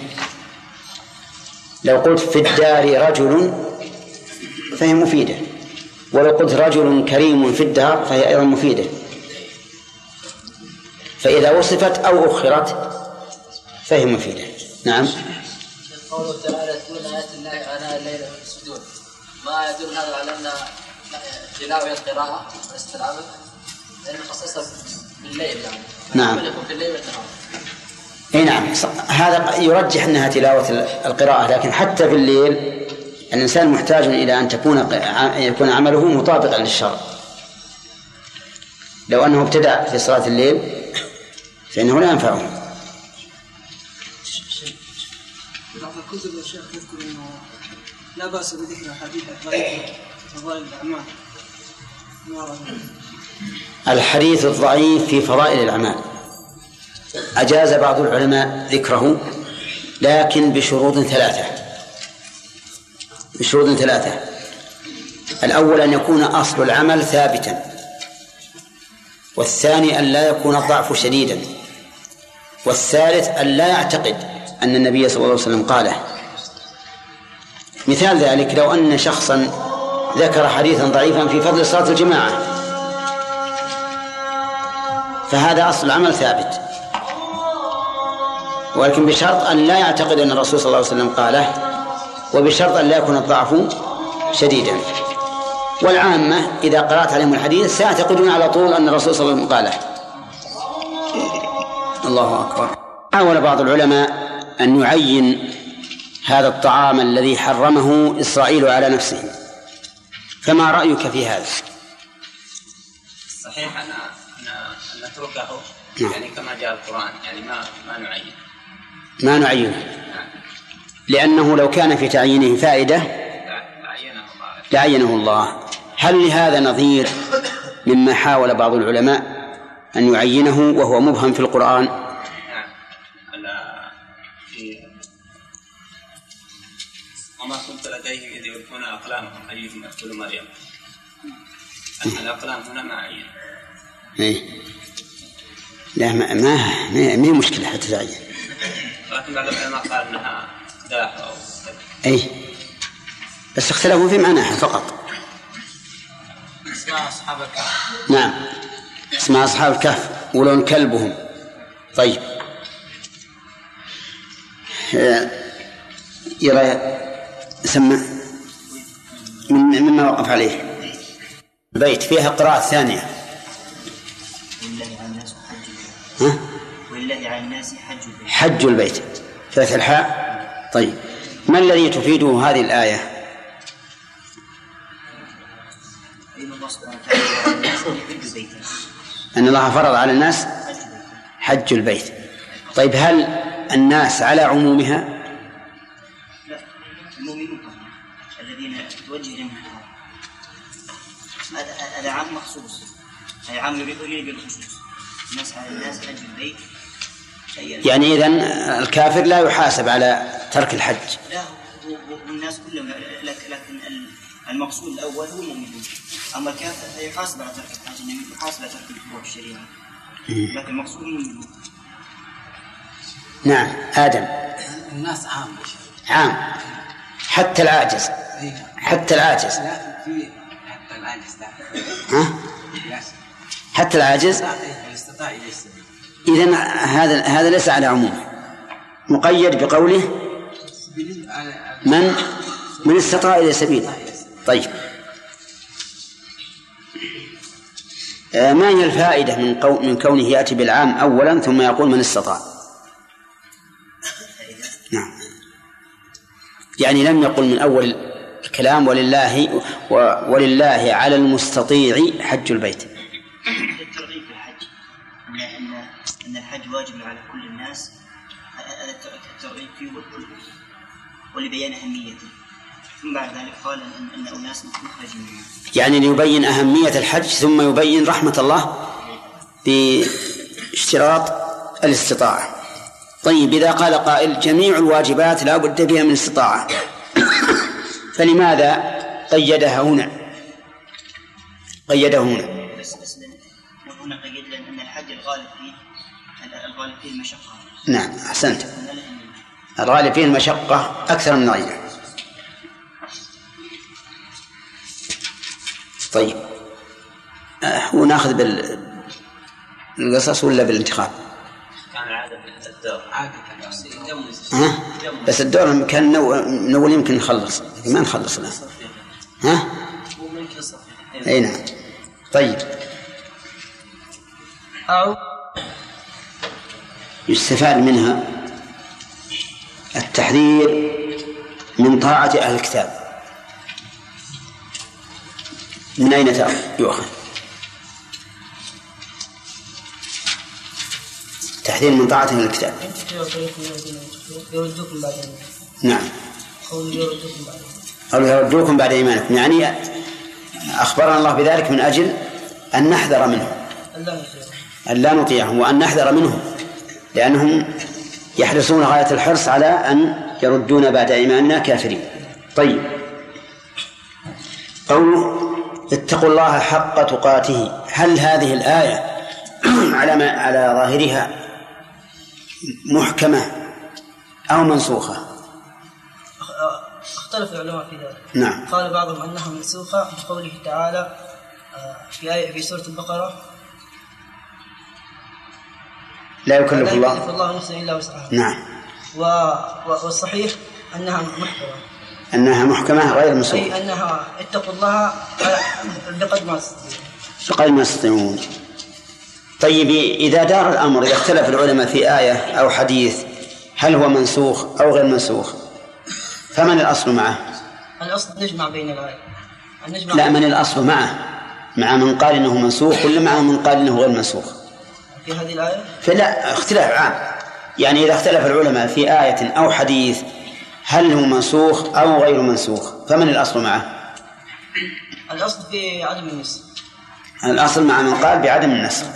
لو قلت في الدار رجل فهي مفيدة. ولو قلت رجل كريم في الدار فهي أيضا مفيدة. فإذا وصفت أو أخرت فهي مفيدة. نعم. قوله تعالى يتلون آيات الله آناء الليل ويسجدون ما يدل هذا على أن تلاوة هي القراءة وليست العمل لأن خصصها بالليل يعني. نعم. يكون في الليل والنهار إي نعم. هذا يرجح أنها تلاوة ال- القراءة لكن حتى في الليل الإنسان محتاج إلى أن تكون يكون عمله مطابقا للشرع. لو أنه ابتدع في صلاة الليل فإنه لا ينفعه. بعض الكتب يا شيخ يذكر إنه لا بأس بذكر حديث فضائل الأعمال؟ الحديث الضعيف في فضائل الأعمال. أجاز بعض العلماء ذكره لكن بشروط ثلاثة. بشروط ثلاثة. الأول أن يكون أصل العمل ثابتا والثاني أن لا يكون الضعف شديدا والثالث أن لا يعتقد أن النبي صلى الله عليه وسلم قاله. مثال ذلك لو أن شخصا ذكر حديثا ضعيفا في فضل صلاة الجماعة فهذا أصل العمل ثابت. ولكن بشرط أن لا يعتقد أن الرسول صلى الله عليه وسلم قاله وبشرط أن لا يكون الضعف شديدا. والعامة إذا قرأت عليهم الحديث سيعتقدون على طول أن الرسول صلى الله عليه وسلم قاله. الله أكبر. حاول بعض العلماء أن يعين هذا الطعام الذي حرمه إسرائيل على نفسه. فما رأيك في هذا؟ صحيح أن أن نتركه. نعم. يعني كما جاء القرآن يعني ما ما نعين. ما نعينه. لأنه لو كان في تعيينه فائدة لعينه الله. هل لهذا نظير مما حاول بعض العلماء أن يعينه وهو مبهم في القرآن؟ وما كنت لديهم إذ يلقون أقلامهم أيهم يقتل مريم؟ الأقلام هنا ما عين. إيه؟ لا ما ما ما مشكلة حتى تعين. ولكن بعض العلماء قال أنها داح أو كذا. أي بس اختلفوا في معناها فقط. اسماء أصحاب الكهف. نعم. اسمها أصحاب الكهف ولون كلبهم. طيب. آه، يرى سمع من مما وقف عليه. البيت فيها قراءة ثانية. البيت ها؟ ولله على الناس حج البيت. حج البيت. فتح الحاء. طيب. ما الذي تفيده هذه الآية؟ الله أن الله فرض على الناس حج البيت. طيب هل الناس على عمومها؟ لا المؤمنون الذين توجه لهم هذا عام مخصوص هذا عام يريد بالخصوص. الناس على الناس حج البيت. أي يعني إذن الكافر لا يحاسب على ترك الحج. لا هو- هو- هو الناس كلهم لكن لكن ال- المقصود الأول هو المؤمنون أما الكافر فيحاسب على ترك الحج انه يحاسب على ترك الفروع الشريعة. لكن المقصود المؤمنون نعم آدم. الناس عام. عام. حتى العاجز. حتى العاجز. حتى العاجز. لا. ها؟ حتى العاجز؟ يستطيع إذن هذا هذا ليس على عمومه. مقيد بقوله من من استطاع إلى سبيل طيب. آه، ما هي الفائدة من من كونه يأتي بالعام أولا ثم يقول من استطاع؟ نعم. يعني لم يقل من أول الكلام ولله ولله على المستطيع حج البيت. الحج واجب على كل الناس. هذا الت- الترغيب فيه ولبيان أهميته. ثم بعد ذلك قال ان إن أناس مخرجين يعني ليبين أهمية الحج ثم يبين رحمة الله باشتراط الاستطاعة. طيب إذا قال قائل جميع الواجبات لا بد فيها من استطاعة. فلماذا قيدها هنا؟ قيده هنا. الغالب فيه المشقة. نعم أحسنت. الغالب فيه المشقة أكثر من غيره طيب. آه، وناخذ بال بالقصص ولا بالانتخاب؟ كان عادة ها؟ بس الدور كان نو... من أول يمكن نخلص. ما نخلص الآن. ها؟ أي نعم. طيب. أو يستفاد منها التحذير من طاعة أهل الكتاب. من أين؟ يؤخذ. تحذير من للكتاب يردوكم بعد نعم. قول يردوكم بعد إيمانكم. يعني أخبرنا الله بذلك من أجل أن نحذر منهم. أن لا نطيعهم. وأن نحذر منهم. لأنهم يحرصون غاية الحرص على أن يردون بعد إيماننا كافرين. طيب. قوله اتقوا الله حق تقاته. هل هذه الآية على ما على ظاهرها محكمة أو منسوخة؟ اختلف العلماء في ذلك. نعم. قال بعضهم أنها منسوخة بقوله تعالى آه، في آية في سورة البقرة لا يكلف لا يكلف الله الله نفسا إلا وسعها. نعم. و... والصحيح أنها محكمة. أنها محكمة غير منسوخة أي أنها اتقوا الله بقدر ما تستطيعون. بقدر ما يستطيعون طيب إذا دار الأمر إذا اختلف العلماء في آية أو حديث هل هو منسوخ أو غير منسوخ؟ فمن الأصل معه؟ الأصل نجمع بين الآية نجمع لا من الأصل معه. مع من قال إنه منسوخ ولا مع من قال إنه غير منسوخ؟ في هذه الآية؟ فلا اختلاف عام. يعني إذا اختلف العلماء في آية أو حديث هل هو منسوخ أو غير منسوخ فمن الأصل معه؟ الأصل في عدم النسخ. الأصل مع من قال بعدم النسخ.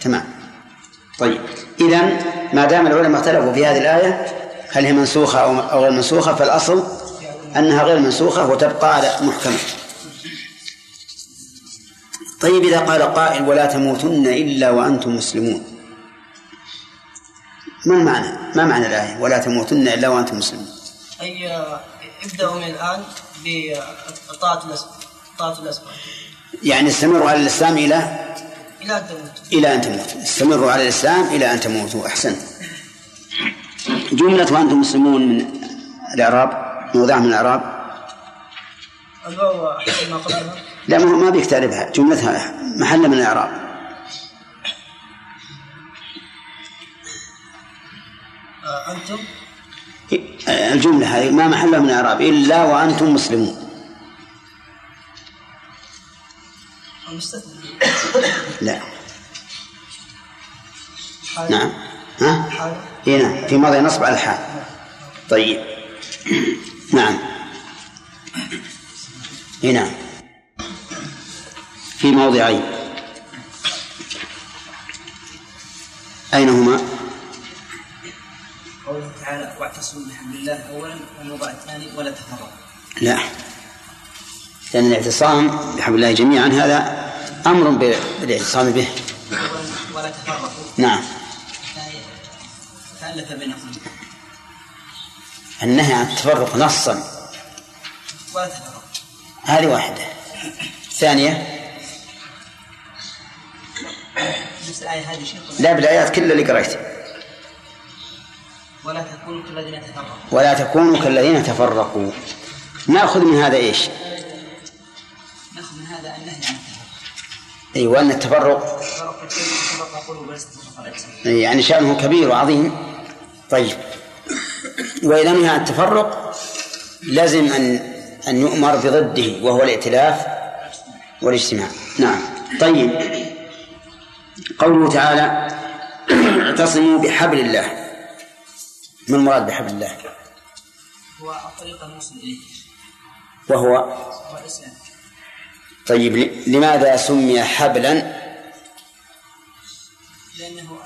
تمام. طيب. إذا ما دام العلماء اختلفوا في هذه الآية هل هي منسوخة أو أو غير منسوخة فالأصل أنها غير منسوخة وتبقى على محكمة. طيب إذا قال قائل ولا تموتن إلا وأنتم مسلمون. ما المعنى؟ ما معنى الآية؟ ولا تموتن إلا وأنتم مسلمون. أي ابدأوا من الآن بطاعة الأسباب طاعة الأسباب يعني استمروا على الإسلام إلى؟ إلى أن تموتوا. إلى أن تموتوا. استمروا على الإسلام إلى أن تموتوا. أحسنت جملة وأنتم مسلمون من الإعراب موضع من الإعراب. الواو ما قبلها لا ما ما بيك تعرفها. جملتها محل من الإعراب. آه، أنتم؟ الجملة هذه ما محلها من الإعراب إلا وأنتم مسلمون. لا. حال. نعم. ها؟ إيه نعم في ماضي نصب على الحال. طيب. نعم. إيه نعم. في موضعين. أين هما؟ قوله تعالى واعتصموا بحبل الله اولا والموضع الثاني ولا تفرقوا لا. لأن الاعتصام بحبل الله جميعا هذا أمر بالاعتصام به. ولا تفرقوا نعم. فالف بينكم النهي عن التفرق نصا. ولا تفرقوا هذه واحدة. ثانية نفس الآية هذه شيخ لا بالآيات كلها اللي قريتها ولا تكونوا كالذين تفرقوا. ولا تكونوا كالذين تفرقوا. نأخذ من هذا إيش؟ نأخذ من هذا النهي عن التفرق. أيوه ان التفرق يعني شأنه كبير وعظيم. طيب. وإذا نهى عن التفرق لازم أن أن يؤمر بضده وهو الائتلاف والاجتماع. نعم. طيب. قوله تعالى اعتصموا بحبل الله. ما المراد بحبل الله؟ هو الطريق الموصل إليه. وهو؟ هو الإسلام. طيب لماذا سمي حبلا؟ لأنه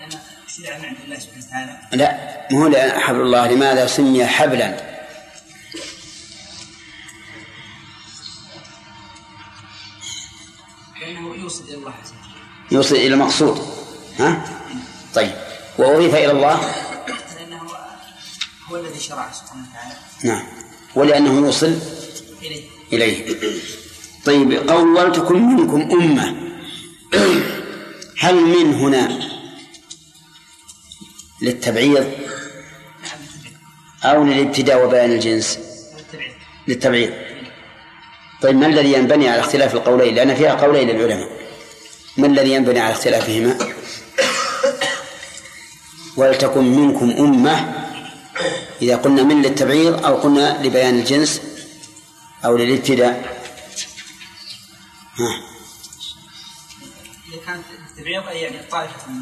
لأن شرع من عند الله سبحانه وتعالى. لا ما هو لأن حبل الله. لماذا سمي حبلا؟ لأنه يوصل إلى الله عز يوصل إلى المقصود ها؟ طيب. وأضيف إلى الله. لأنه هو الذي شرع سبحانه وتعالى نعم. ولأنه يوصل إليه. إليه طيب ولتكن منكم أمة. هل من هنا للتبعيض أو للابتداء وبيان الجنس؟ للتبعيض. طيب ما الذي ينبني على اختلاف القولين؟ لأن فيها قولين للعلماء. ما الذي ينبني على اختلافهما؟ ولتكن منكم أمة إذا قلنا من للتبعيض أو قلنا لبيان الجنس أو للابتداء. ها. إذا كانت التبعيض أي يعني طائفة من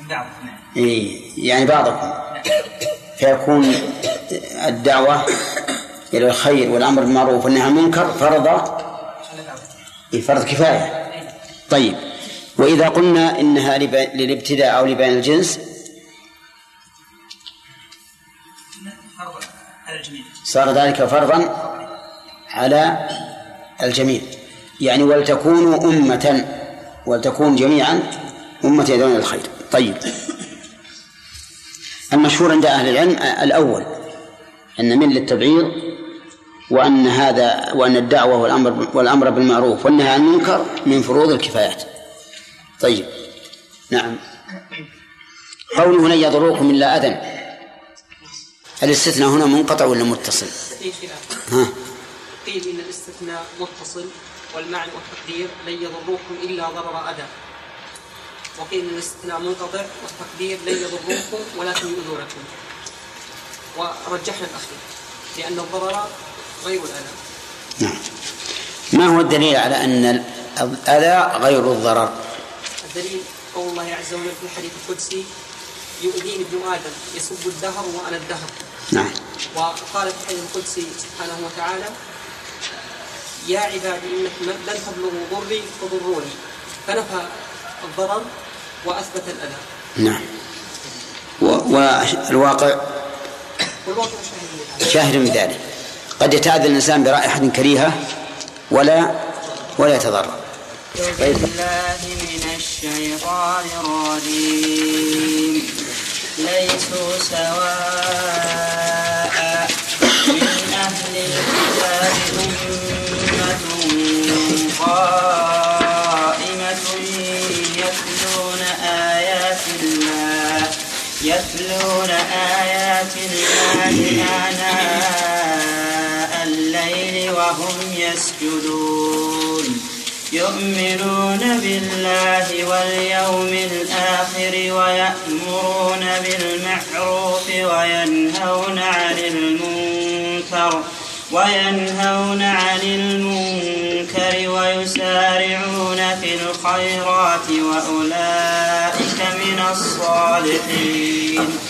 من بعضكم إيه يعني بعضكم. فيكون الدعوة إلى الخير والأمر بالمعروف والنهي عن المنكر فرض فرض كفاية. طيب. وإذا قلنا إنها للابتداء أو لبيان الجنس. صار ذلك فرضا على الجميع. يعني ولتكونوا أمة ولتكون جميعا أمة يدعون الخير. طيب. المشهور عند أهل العلم الأول أن من للتبعيض وأن هذا وأن الدعوة والأمر والأمر بالمعروف والنهي عن المنكر من فروض الكفايات. طيب. نعم. قوله لن يضروكم إلا أذى الاستثناء هنا منقطع ولا متصل؟ ها. قيل إن الاستثناء متصل والمعنى والتقدير لن يضروكم إلا ضرر أذى. وقيل إن الاستثناء منقطع والتقدير لن يضروكم ولكن يؤذونكم. ورجحنا الأخير لأن الضرر غير الأذى. نعم. ما هو الدليل على أن الأذى غير الضرر؟ الدليل قول الله عز وجل في الحديث القدسي يؤذيني ابن آدم يسب الدهر وأنا الدهر. نعم. وقال في الحديث القدسي سبحانه وتعالى يا عبادي انكم لن تبلغوا ضري فضروني. فنفى الضرر وأثبت الأذى. نعم. والواقع؟ والواقع. شاهد من ذلك. قد يتأذى الإنسان برائحة كريهة ولا ولا يتضرر طيب. بالله من الشيطان الرجيم ليسوا سواء من أهل الكتاب أمة قائمة يتلون آيات الله يتلون آيات الله آناء وهم يسجدون. يؤمنون بالله واليوم الآخر ويأمرون بالمعروف وينهون عن المنكر وينهون عن المنكر ويسارعون في الخيرات وأولئك من الصالحين.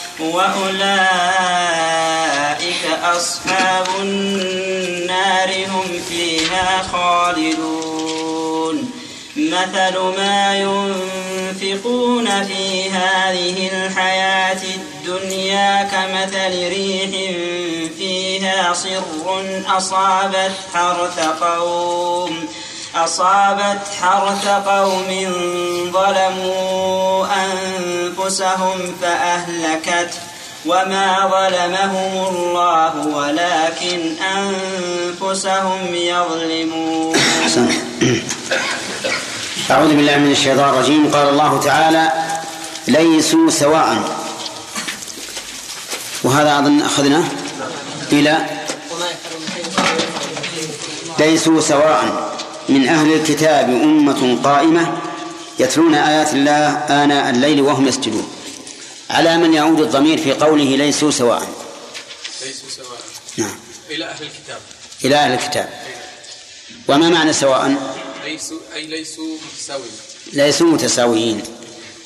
وأولئك أصحاب النار هم فيها خالدون. مثل ما ينفقون في هذه الحياة الدنيا كمثل ريح فيها صر أصابت حرث قوم. أصابت حرث قوم ظلموا أنفسهم فأهلكته وما ظلمهم الله ولكن أنفسهم يظلمون. أحسن. أعوذ بالله من الشيطان الرجيم. قال الله تعالى ليسوا سواء. وهذا أظن أخذناه إلى ليسوا سواء. من أهل الكتاب أمة قائمة يتلون آيات الله آناء الليل وهم يسجدون. على من يعود الضمير في قوله ليسوا سواء. ليسوا سواء. نعم. إلى أهل الكتاب. إلى أهل الكتاب. وما معنى سواء؟ ليسوا أي ليسوا متساوين ليسوا متساويين.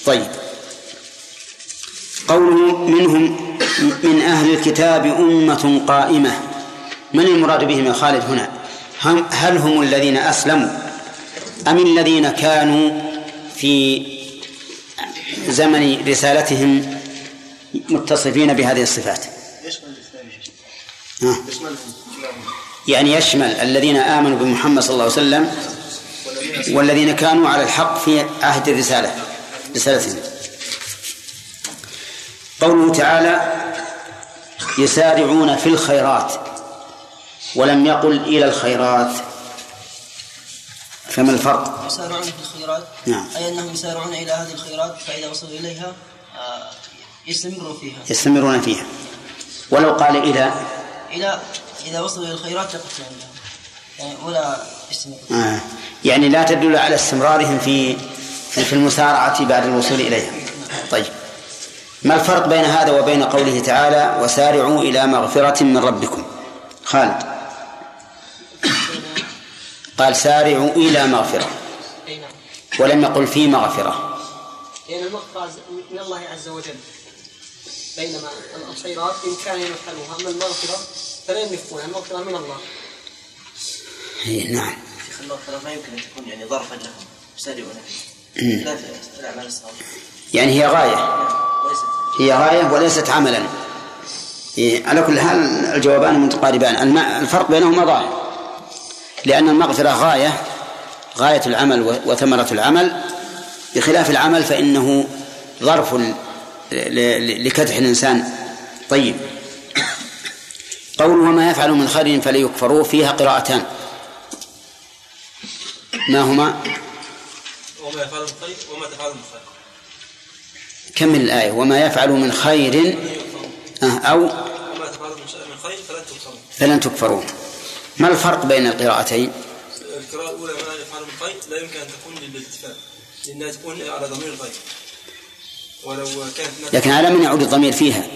طيب. قوله منهم من أهل الكتاب أمة قائمة. من المراد بهم يا خالد هنا؟ هم هل هم الذين أسلموا أم الذين كانوا في زمن رسالتهم متصفين بهذه الصفات؟ يعني يشمل الذين آمنوا بمحمد صلى الله عليه وسلم والذين كانوا على الحق في عهد الرسالة رسالتهم. قوله تعالى يسارعون في الخيرات. ولم يقل إلى الخيرات. فما الفرق؟ يسارعون في الخيرات؟ نعم. أي أنهم يسارعون إلى هذه الخيرات فإذا وصلوا إليها آه، يستمروا فيها. يستمرون فيها. ولو قال إلى؟ إلى إذا وصلوا إلى الخيرات يقتلون لهم يعني ولا يستمروا آه. يعني لا تدل على استمرارهم في في المسارعة بعد الوصول إليها. طيب. ما الفرق بين هذا وبين قوله تعالى وسارعوا إلى مغفرة من ربكم؟ خالد. قال سارعوا إلى مغفرة. أي نعم. ولم يقل في مغفرة. لأن المغفرة من الله عز وجل بينما الخيرات بإمكانهم يفعلوها أما المغفرة فلا يملكونها المغفرة من الله. إيه، نعم. شيخ المغفرة ما يمكن أن تكون يعني ظرفا لهم سارعوا. لا في الأعمال الصالحة يعني هي غاية. ليست هي غاية وليست عملا. إيه، على كل حال الجوابان متقاربان. الفرق بينهما ظاهر لأن المغفرة غاية غاية العمل وثمرة العمل. بخلاف العمل فإنه ظرف لكدح الإنسان. طيب. قول وما يفعل من خير فليكفروه فيها قراءتان. ما هما؟ وما يفعل من خير وما تفعل من خير. كمل الآية؟ وما يفعل من خير آه، أو وما تفعل من خير فلن تكفروا. فلن تكفروا. ما الفرق بين القراءتين؟ القراءة الأولى ما يفعل من خير لا يمكن أن تكون للاتفاق لأنها تكون على ضمير الغير ولو كانت لكن على من يعود الضمير فيها؟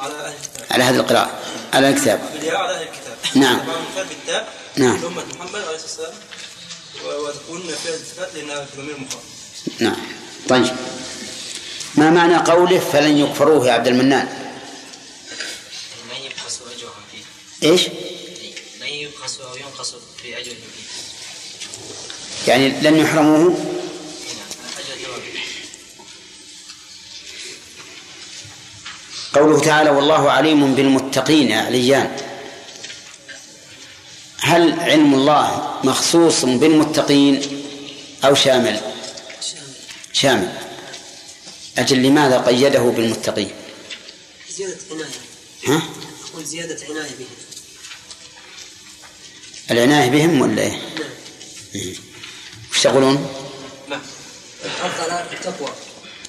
على أهل الكتاب. على هذه القراءة على الكتاب. على أهل الكتاب. نعم. نعم. لأمة محمد عليه الصلاة والسلام وتكون فيها الاتفاق لأنها في ضمير مخاطب نعم. طيب. ما معنى قوله فلن يكفروه يا عبد المنان؟ من يبخس أجرهم فيه إيش؟ يبخس أو ينقص في يعني لن يحرموه؟ قوله تعالى والله عليم بالمتقين يا عليان هل علم الله مخصوص بالمتقين أو شامل؟ شامل. أجل لماذا قيده بالمتقين؟ زيادة عناية. ها؟ أقول زيادة عناية به. العناية بهم ولا إيه؟ إيه. وش تقولون؟ نعم الحث على التقوى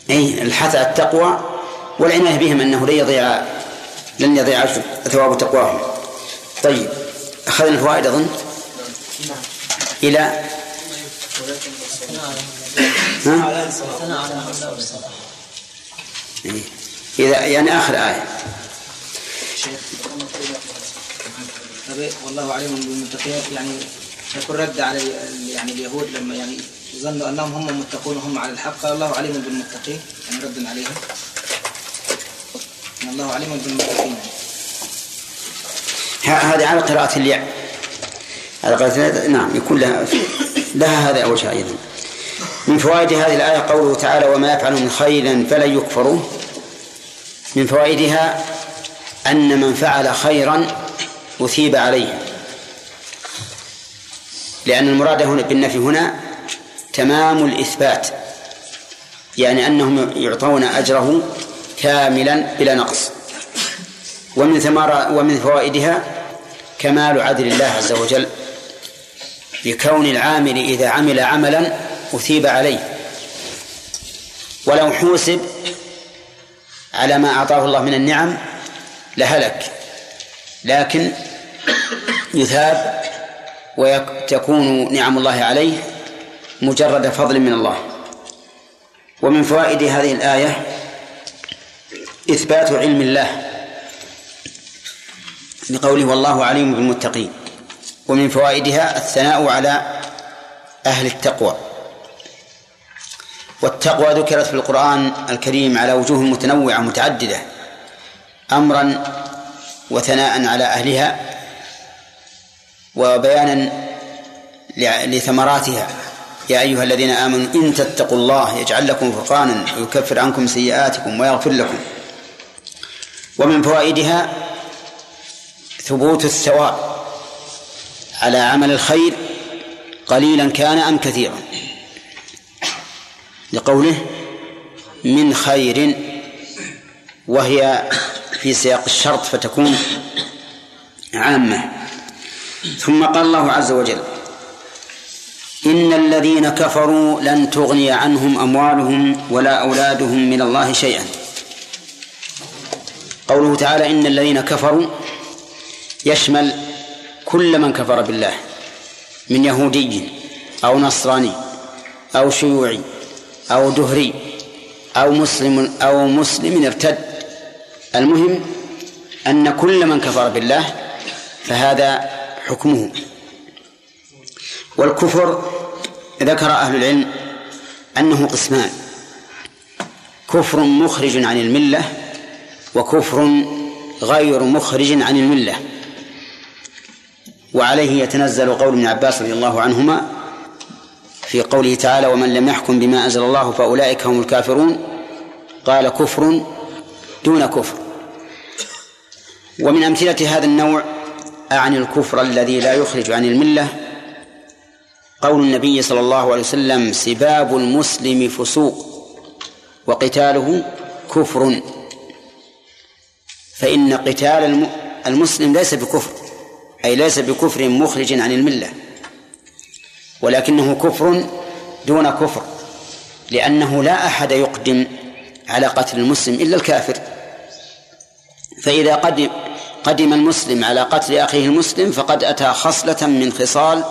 أي الحث على التقوى والعناية بهم أنه لن يضيع لن يضيع ثواب تقواهم طيب أخذنا الفوائد أظن إلى ها؟ إيه. إذا يعني آخر آية طيب، والله عليم بالمتقين. يعني يكون رد على يعني اليهود لما يعني ظنوا أنهم هم متقون وهم على الحق. قال الله عليم بالمتقين. يعني رد عليهم. الله عليم بالمتقين. هذه على قراءة الياء على قراءة نعم يكون لها لها هذا وجه أيضا. من فوائد هذه الآية قوله تعالى وما يفعل من خير فلن يكفروه من فوائدها أن من فعل خيرا أثيب عليه. لأن المراد هنا بالنفي هنا تمام الإثبات. يعني أنهم يعطون أجره كاملا بلا نقص. ومن ثمار ومن فوائدها كمال عدل الله عز وجل بكون العامل إذا عمل عملا أثيب عليه. ولو حوسب على ما أعطاه الله من النعم لهلك. لكن يثاب وتكون نعم الله عليه مجرد فضل من الله. ومن فوائد هذه الآية إثبات علم الله بقوله والله عليم بالمتقين ومن فوائدها الثناء على أهل التقوى. والتقوى ذكرت في القرآن الكريم على وجوه متنوعة متعددة أمرا وثناء على أهلها وبيانا لثمراتها. يا أيها الذين آمنوا إن تتقوا الله يجعل لكم فرقانا ويكفر عنكم سيئاتكم ويغفر لكم. ومن فوائدها ثبوت الثواب على عمل الخير قليلا كان أم كثيرا. لقوله من خير وهي في سياق الشرط فتكون عامة. ثم قال الله عز وجل إن الذين كفروا لن تغني عنهم أموالهم ولا أولادهم من الله شيئا. قوله تعالى إن الذين كفروا يشمل كل من كفر بالله من يهودي أو نصراني أو شيوعي أو دهري أو مسلم أو مسلم ارتد. المهم أن كل من كفر بالله فهذا حكمه. والكفر ذكر أهل العلم أنه قسمان. كفر مخرج عن الملة وكفر غير مخرج عن الملة. وعليه يتنزل قول ابن عباس رضي الله عنهما في قوله تعالى ومن لم يحكم بما أنزل الله فأولئك هم الكافرون قال كفر دون كفر ومن أمثلة هذا النوع عن الكفر الذي لا يخرج عن الملة. قول النبي صلى الله عليه وسلم سباب المسلم فسوق وقتاله كفر. فإن قتال المسلم ليس بكفر أي ليس بكفر مخرج عن الملة ولكنه كفر دون كفر لأنه لا أحد يقدم على قتل المسلم إلا الكافر. فإذا قدم قدم المسلم على قتل أخيه المسلم فقد أتى خصلة من خصال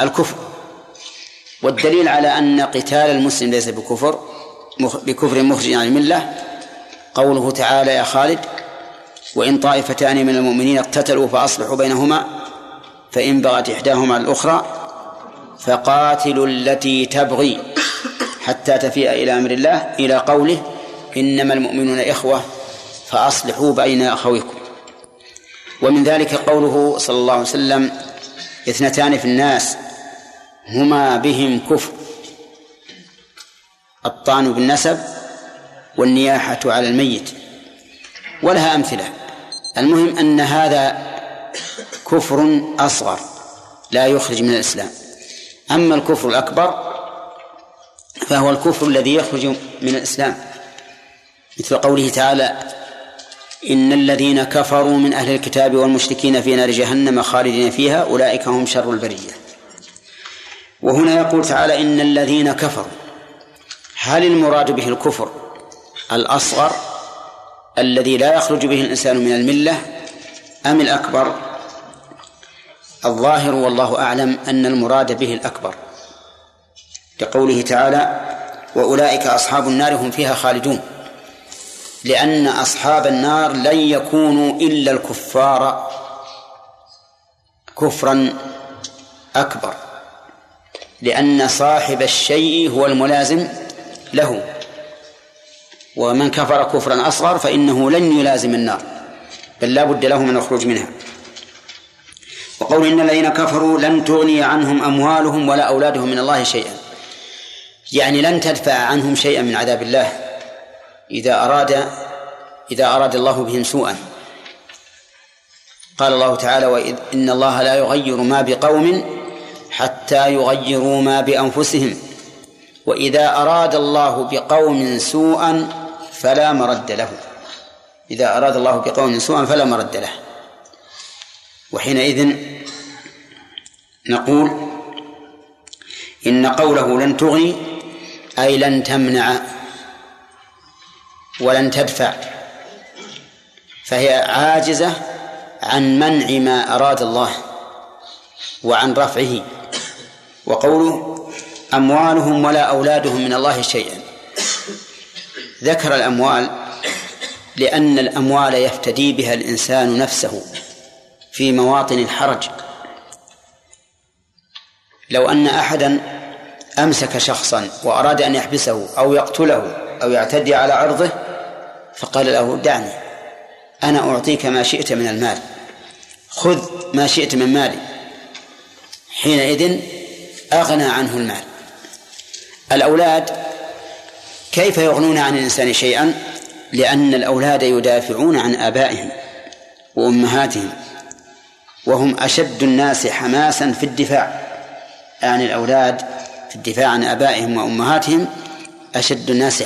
الكفر. والدليل على أن قتال المسلم ليس بكفر بكفر مخرج عن الملة قوله تعالى يا خالد وإن طائفتان من المؤمنين اقتتلوا فأصلحوا بينهما فإن بغت إحداهما الأخرى فقاتلوا التي تبغي حتى تفيء إلى أمر الله إلى قوله إنما المؤمنون إخوة فأصلحوا بين أخويكم. ومن ذلك قوله صلى الله عليه وسلم اثنتان في الناس هما بهم كفر. الطعن بالنسب والنياحة على الميت. ولها أمثلة. المهم أن هذا كفر أصغر لا يخرج من الإسلام. أما الكفر الأكبر فهو الكفر الذي يخرج من الإسلام. مثل قوله تعالى إن الذين كفروا من أهل الكتاب والمشركين في نار جهنم خالدين فيها أولئك هم شر البرية. وهنا يقول تعالى إن الذين كفروا هل المراد به الكفر الأصغر الذي لا يخرج به الإنسان من الملة أم الأكبر؟ الظاهر والله أعلم أن المراد به الأكبر. لقوله تعالى وأولئك أصحاب النار هم فيها خالدون. لأن أصحاب النار لن يكونوا إلا الكفار كفرا أكبر لأن صاحب الشيء هو الملازم له. ومن كفر كفرا أصغر فإنه لن يلازم النار بل لا بد له من الخروج منها. وقول إن الذين كفروا لن تغني عنهم أموالهم ولا أولادهم من الله شيئا يعني لن تدفع عنهم شيئا من عذاب الله. إذا أراد إذا أراد الله بهم سوءا. قال الله تعالى وإذ إن الله لا يغير ما بقوم حتى يغيروا ما بأنفسهم. وإذا أراد الله بقوم سوءا فلا مرد له. إذا أراد الله بقوم سوءا فلا مرد له. وحينئذ نقول إن قوله لن تغني أي لن تمنع. ولن تدفع. فهي عاجزة عن منع ما أراد الله وعن رفعه. وقوله أموالهم ولا أولادهم من الله شيئا. ذكر الأموال لأن الأموال يفتدي بها الإنسان نفسه في مواطن الحرج. لو أن أحدا أمسك شخصا وأراد أن يحبسه أو يقتله أو يعتدي على عرضه فقال له دعني أنا أعطيك ما شئت من المال خذ ما شئت من مالي. حينئذ أغنى عنه المال. الأولاد كيف يغنون عن الإنسان شيئا؟ لأن الأولاد يدافعون عن آبائهم وأمهاتهم وهم أشد الناس حماسا في الدفاع. عن الأولاد في الدفاع عن آبائهم وأمهاتهم أشد الناس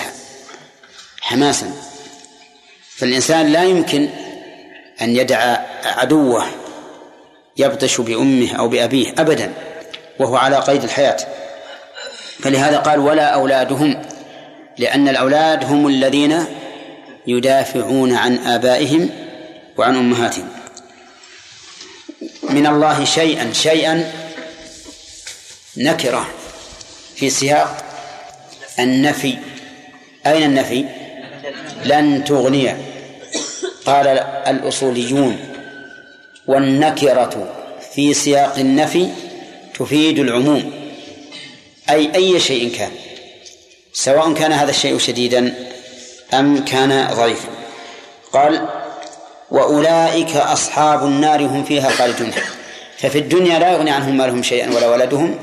حماسا. فالإنسان لا يمكن أن يدع عدوه يبطش بأمه أو بأبيه أبدا وهو على قيد الحياة. فلهذا قال ولا أولادهم لأن الأولاد هم الذين يدافعون عن آبائهم وعن أمهاتهم. من الله شيئا شيئا نكرة في سياق النفي. أين النفي؟ لن تغني قال الأصوليون والنكرة في سياق النفي تفيد العموم. أي أي شيء كان سواء كان هذا الشيء شديدا أم كان ضعيفا. قال وأولئك أصحاب النار هم فيها خالدون. ففي الدنيا لا يغني عنهم مالهم شيئا ولا ولدهم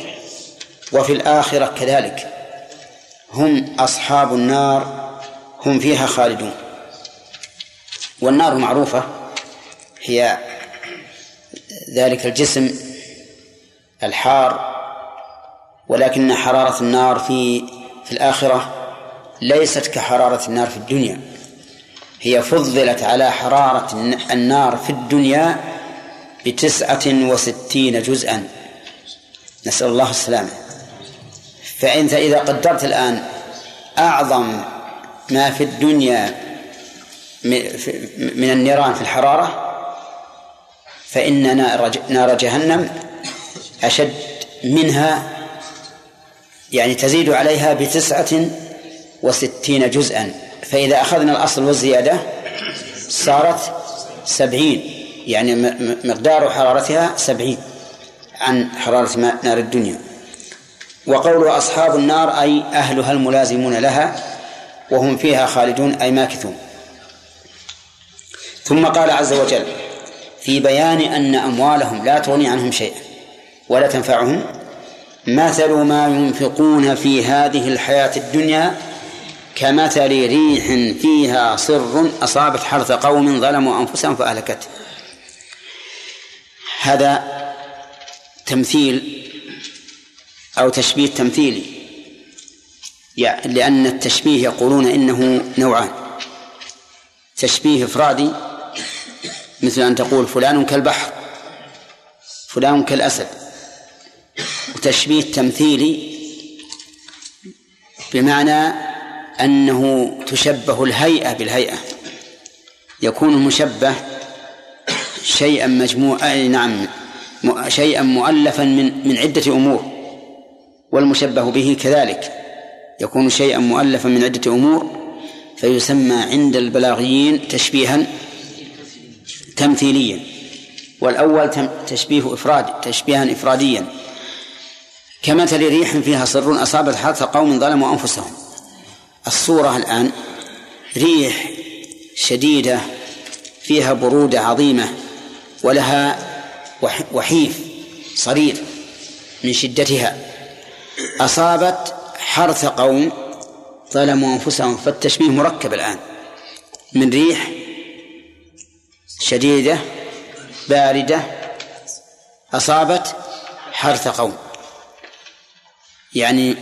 وفي الآخرة كذلك. هم أصحاب النار هم فيها خالدون. والنار معروفة هي ذلك الجسم الحار ولكن حرارة النار في في الآخرة ليست كحرارة النار في الدنيا هي فضلت على حرارة النار في الدنيا بتسعة وستين جزءا. نسأل الله السلامة. فأنت إذا قدرت الآن أعظم ما في الدنيا من النيران في الحرارة فإن نار جهنم أشد منها يعني تزيد عليها بتسعة وستين جزءا. فإذا أخذنا الأصل والزيادة صارت سبعين يعني مقدار حرارتها سبعين عن حرارة نار الدنيا. وقول أصحاب النار أي أهلها الملازمون لها وهم فيها خالدون أي ماكثون. ثم قال عز وجل في بيان أن أموالهم لا تغني عنهم شيئا ولا تنفعهم مثل ما ينفقون في هذه الحياة الدنيا كمثل ريح فيها صر أصابت حرث قوم ظلموا أنفسهم فأهلكته هذا تمثيل أو تشبيه تمثيلي يعني لأن التشبيه يقولون إنه نوعان تشبيه إفرادي مثل أن تقول فلان كالبحر فلان كالأسد. وتشبيه تمثيلي بمعنى أنه تشبه الهيئة بالهيئة. يكون المشبه شيئا مجموعا نعم شيئا مؤلفا من من عدة أمور والمشبه به كذلك. يكون شيئا مؤلفا من عدة أمور فيسمى عند البلاغيين تشبيها تمثيليا والأول تشبيه إفراد تشبيها إفراديا. كمثل ريح فيها صر أصابت حرث قوم ظلموا أنفسهم. الصورة الآن ريح شديدة فيها برودة عظيمة ولها وحيف صرير من شدتها. أصابت حرث قوم ظلموا أنفسهم فالتشبيه مركب الآن. من ريح شديدة باردة أصابت حرث قوم. يعني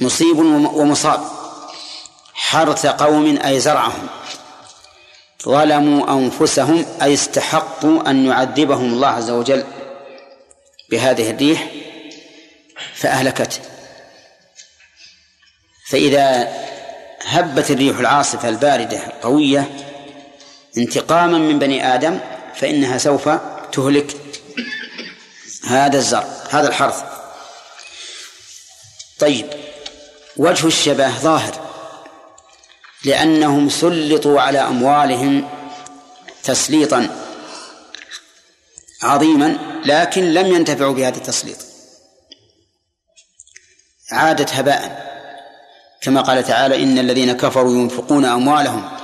مصيب ومصاب. حرث قوم أي زرعهم. ظلموا أنفسهم أي استحقوا أن يعذبهم الله عز وجل بهذه الريح فأهلكته فإذا هبت الريح العاصفة الباردة القوية انتقاما من بني آدم فإنها سوف تهلك هذا الزرع هذا الحرث. طيب وجه الشبه ظاهر لأنهم سلطوا على أموالهم تسليطا عظيما لكن لم ينتفعوا بهذا التسليط. عادت هباء. كما قال تعالى إن الذين كفروا ينفقون أموالهم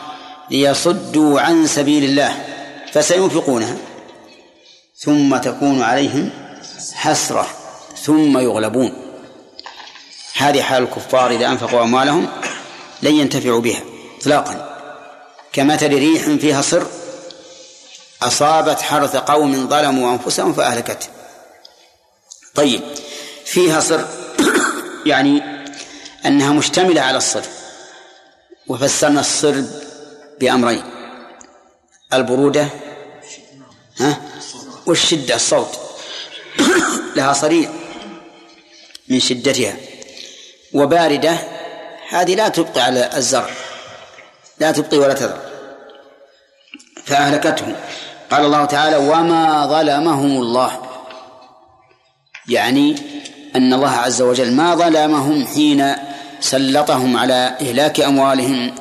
ليصدوا عن سبيل الله فسينفقونها ثم تكون عليهم حسرة ثم يغلبون. هذه حال الكفار إذا أنفقوا أموالهم لن ينتفعوا بها إطلاقا. كمثل ريح فيها صر أصابت حرث قوم ظلموا أنفسهم فأهلكته طيب فيها صر يعني أنها مشتملة على الصر وفسرنا الصر بأمرين. البرودة ها والشدة الصوت. لها صريع من شدتها. وباردة هذه لا تبقي على الزرع لا تبقي ولا تذر. فأهلكته. قال الله تعالى وما ظلمهم الله. يعني أن الله عز وجل ما ظلمهم حين سلطهم على إهلاك أموالهم.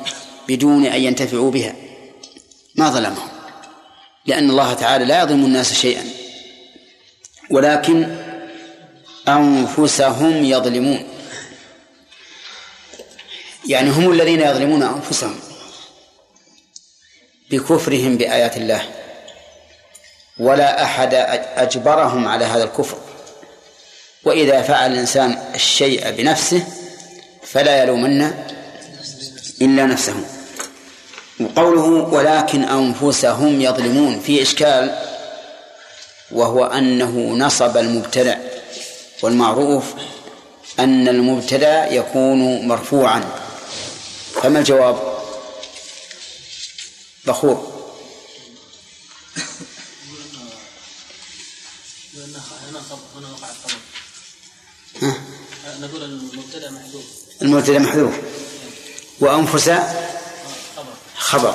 بدون أن ينتفعوا بها. ما ظلمهم. لأن الله تعالى لا يظلم الناس شيئا. ولكن أنفسهم يظلمون. يعني هم الذين يظلمون أنفسهم بكفرهم بآيات الله. ولا أحد أجبرهم على هذا الكفر. وإذا فعل الإنسان الشيء بنفسه فلا يلومن إلا نفسه. وقوله ولكن أنفسهم يظلمون في إشكال وهو أنه نصب المبتدأ والمعروف أن المبتدأ يكون مرفوعا فما الجواب؟ بخور؟ نقول المبتدأ محذوف المبتدأ محذوف وأنفس خبر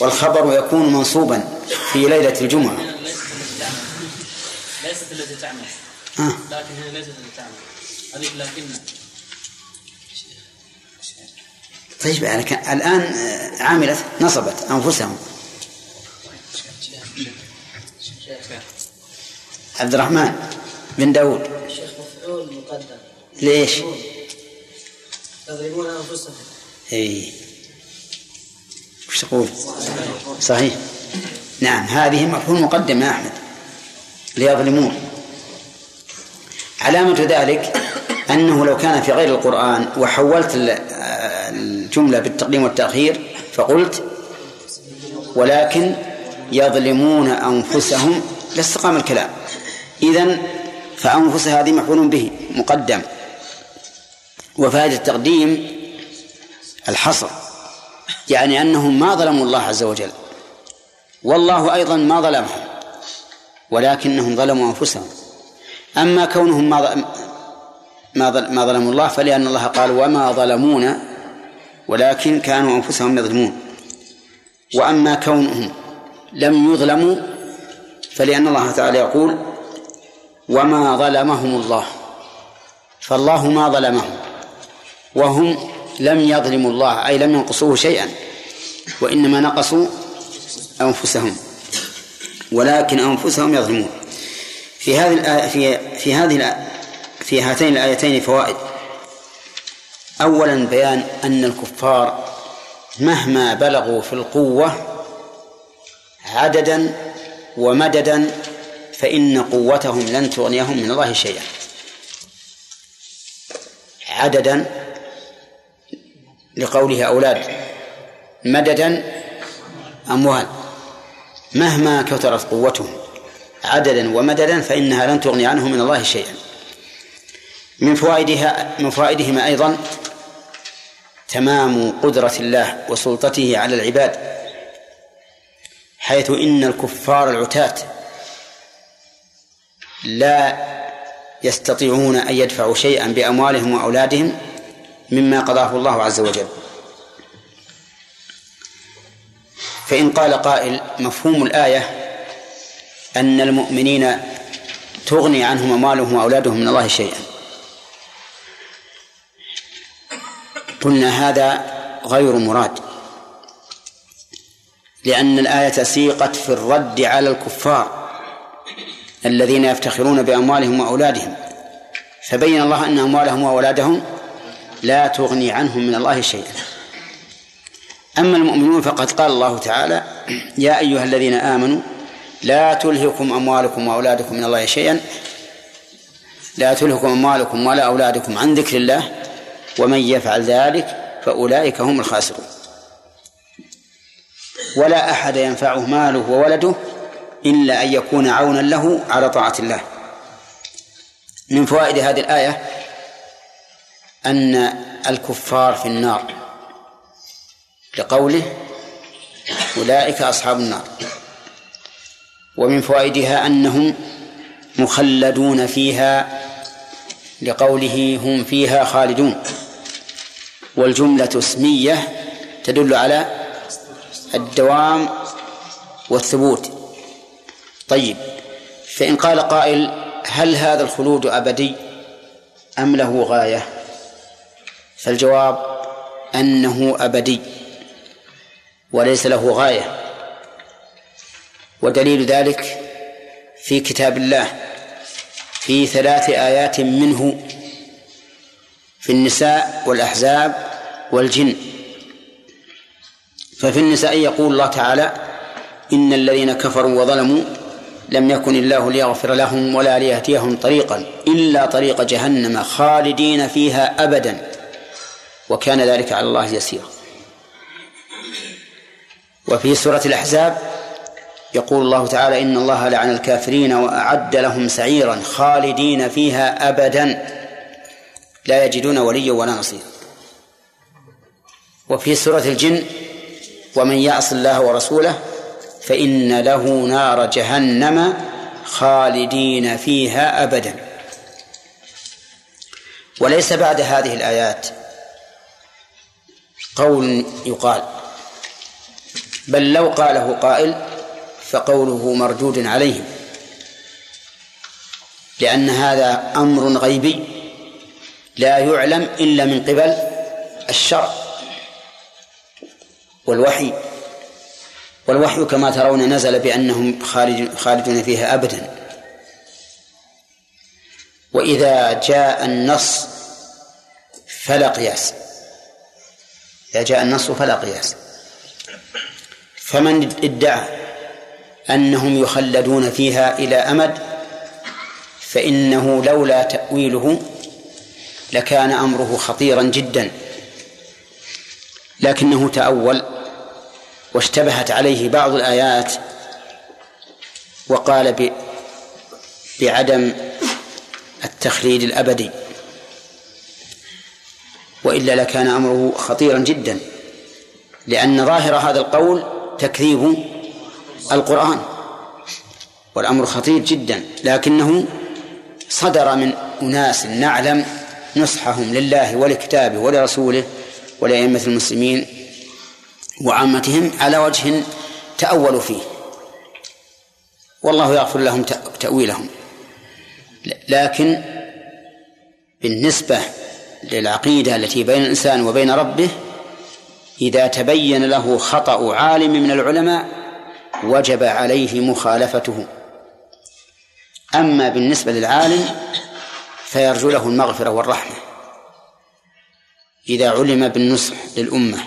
والخبر يكون منصوبا في ليلة الجمعة. ليست التي تعمل. ها. لكن هي ليست التي تعمل. هذه لكن طيب كان الآن آه، عاملة نصبت أنفسهم. عبد الرحمن بن داود. الشيخ مفعول مقدم. ليش؟ يضربون انفسهم اي وش تقول؟ صحيح. نعم هذه مفعول مقدم يا أحمد. ليظلمون علامة ذلك أنه لو كان في غير القرآن وحولت ال- الجملة بالتقديم والتأخير فقلت ولكن يظلمون أنفسهم لاستقام الكلام. إذن فأنفس هذه مفعول به مقدم. وفائدة التقديم الحصر. يعني أنهم ما ظلموا الله عز وجل. والله أيضا ما ظلمهم ولكنهم ظلموا أنفسهم. أما كونهم ما ما ظلموا الله فلأن الله قال وما ظلمونا ولكن كانوا أنفسهم يظلمون. وأما كونهم لم يظلموا فلأن الله تعالى يقول وما ظلمهم الله. فالله ما ظلمهم وهم لم يظلموا الله أي لم ينقصوه شيئا وإنما نقصوا أنفسهم ولكن أنفسهم يظلمون. في هذه الآية في في هذه في هاتين الآيتين فوائد. أولا بيان أن الكفار مهما بلغوا في القوة عددا ومددا فإن قوتهم لن تغنيهم من الله شيئا. عددا لقوله أولاد مددا أموال. مهما كثرت قوتهم عددا ومددا فإنها لن تغني عنهم من الله شيئا. من فوائدها من فوائدهما أيضا تمام قدرة الله وسلطته على العباد حيث إن الكفار العتاة لا يستطيعون أن يدفعوا شيئا بأموالهم وأولادهم مما قضاه الله عز وجل. فإن قال قائل مفهوم الآية أن المؤمنين تغني عنهم أموالهم وأولادهم من الله شيئا. قلنا هذا غير مراد لأن الآية سيقت في الرد على الكفار الذين يفتخرون بأموالهم وأولادهم فبين الله أن أموالهم وأولادهم لا تغني عنهم من الله شيئا. أما المؤمنون فقد قال الله تعالى يا أيها الذين آمنوا لا تلهكم أموالكم وأولادكم من الله شيئا. لا تلهكم أموالكم ولا أولادكم عن ذكر الله. ومن يفعل ذلك فأولئك هم الخاسرون. ولا أحد ينفعه ماله وولده إلا أن يكون عونا له على طاعة الله. من فوائد هذه الآية أن الكفار في النار. لقوله أولئك أصحاب النار. ومن فوائدها أنهم مخلدون فيها لقوله هم فيها خالدون. والجملة اسمية تدل على الدوام والثبوت. طيب فإن قال قائل هل هذا الخلود أبدي أم له غاية؟ فالجواب أنه أبدي وليس له غاية ودليل ذلك في كتاب الله في ثلاث آيات منه في النساء والأحزاب والجن. ففي النساء يقول الله تعالى إن الذين كفروا وظلموا لم يكن الله ليغفر لهم ولا ليهديهم طريقا إلا طريق جهنم خالدين فيها أبدا. وكان ذلك على الله يسيرا. وفي سورة الأحزاب يقول الله تعالى إن الله لعن الكافرين وأعد لهم سعيرا خالدين فيها أبدا. لا يجدون وليا ولا نصيرا. وفي سورة الجن ومن يعص الله ورسوله فإن له نار جهنم خالدين فيها أبدا. وليس بعد هذه الآيات قول يقال. بل لو قاله قائل فقوله مردود عليهم. لأن هذا أمر غيبي لا يعلم إلا من قبل الشرع والوحي. والوحي كما ترون نزل بأنهم خالد خالدون فيها أبدا. وإذا جاء النص فلا قياس. إذا جاء النص فلا قياس. فمن ادعى أنهم يخلدون فيها إلى أمد فإنه لولا تأويله لكان أمره خطيرا جدا. لكنه تأول واشتبهت عليه بعض الآيات وقال بعدم التخليد الأبدي. وإلا لكان أمره خطيرا جدا لأن ظاهر هذا القول تكذيب القرآن والأمر خطير جدا لكنه صدر من أناس نعلم نصحهم لله ولكتابه ولرسوله ولأئمة المسلمين وعامتهم على وجه تأولوا فيه. والله يغفر لهم تأويلهم. لكن بالنسبة للعقيدة التي بين الإنسان وبين ربه إذا تبين له خطأ عالم من العلماء وجب عليه مخالفته. أما بالنسبة للعالم فيرجو له المغفرة والرحمة. إذا علم بالنصح للأمة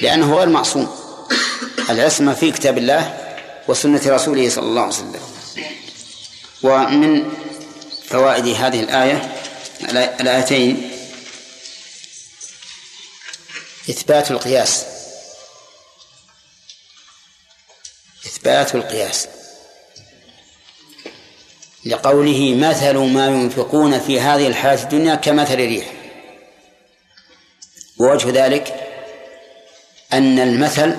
لأنه غير معصوم. العصمة في كتاب الله وسنة رسوله صلى الله عليه وسلم. ومن فوائد هذه الآية الآيتين إثبات القياس. إثبات القياس. لقوله مثل ما ينفقون في هذه الحياة الدنيا كمثل ريح. ووجه ذلك أن المثل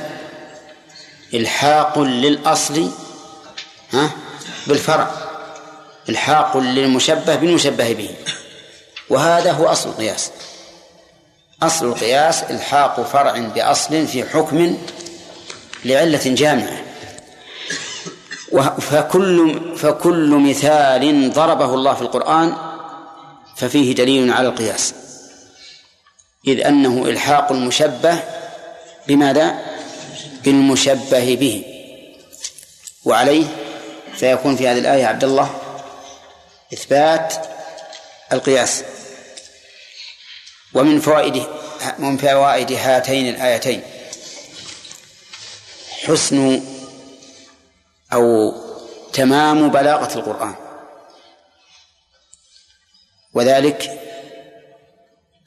إلحاق للأصل ها بالفرع. إلحاق للمشبه بالمشبه به. وهذا هو أصل القياس. أصل القياس إلحاق فرع بأصل في حكم لعلة جامعة. فكل فكل مثال ضربه الله في القرآن ففيه دليل على القياس. إذ أنه إلحاق المشبه بماذا؟ بالمشبه به. وعليه فيكون في هذه الآية عبد الله إثبات القياس. ومن فوائد من فوائد هاتين الآيتين. حسن أو تمام بلاغة القرآن. وذلك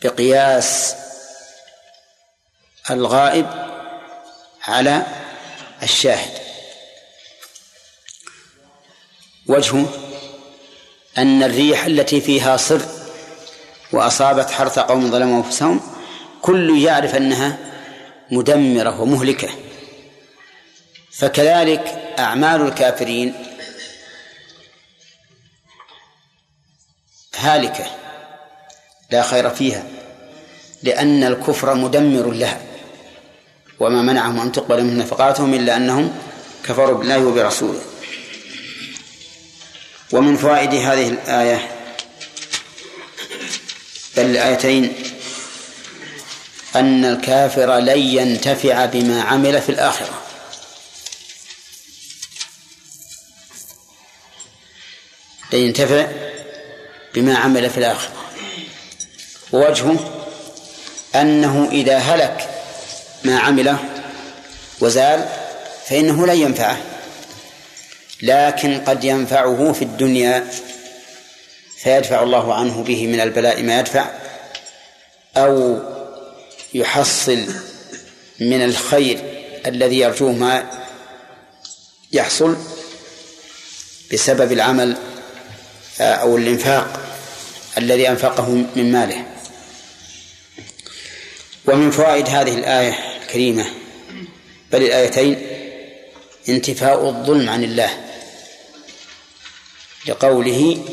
بقياس الغائب على الشاهد. وجهه أن الريح التي فيها صر وأصابت حرث قوم ظلموا أنفسهم كل يعرف أنها مدمرة ومهلكة. فكذلك أعمال الكافرين هالكة لا خير فيها لأن الكفر مدمر لها. وما منعهم أن تقبل منهم نفقاتهم إلا أنهم كفروا بالله وبرسوله. ومن فوائد هذه الآية بل الآيتين. أن الكافر لن ينتفع بما عمل في الآخرة. لن ينتفع بما عمل في الآخرة. ووجهه أنه إذا هلك ما عمله وزال فإنه لن ينفعه. لكن قد ينفعه في الدنيا فيدفع الله عنه به من البلاء ما يدفع أو يحصل من الخير الذي يرجوه ما يحصل بسبب العمل أو الإنفاق الذي أنفقه من ماله. ومن فوائد هذه الآية الكريمة بل الآيتين انتفاء الظلم عن الله لقوله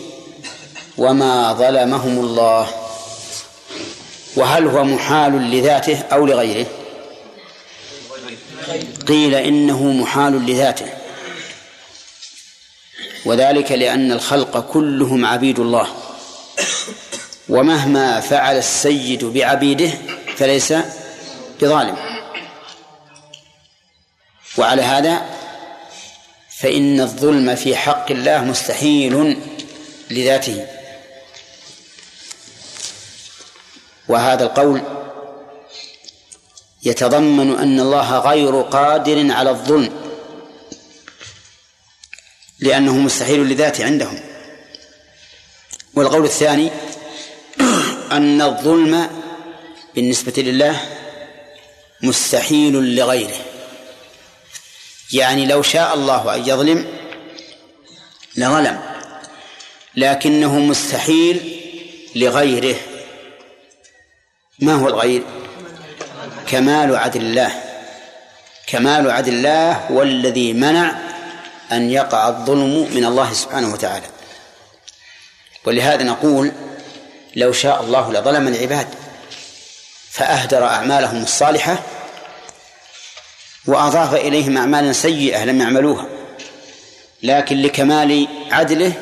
وما ظلمهم الله. وهل هو محال لذاته أو لغيره؟ قيل إنه محال لذاته. وذلك لأن الخلق كلهم عبيد الله. ومهما فعل السيد بعبيده فليس بظالم. وعلى هذا فإن الظلم في حق الله مستحيل لذاته. وهذا القول يتضمن أن الله غير قادر على الظلم لأنه مستحيل لذاته عندهم. والقول الثاني أن الظلم بالنسبة لله مستحيل لغيره. يعني لو شاء الله أن يظلم لظلم لكنه مستحيل لغيره. ما هو الغير؟ كمال عدل الله. كمال عدل الله هو الذي منع أن يقع الظلم من الله سبحانه وتعالى. ولهذا نقول لو شاء الله لظلم العباد فأهدر أعمالهم الصالحة وأضاف إليهم أعمالا سيئة لم يعملوها. لكن لكمال عدله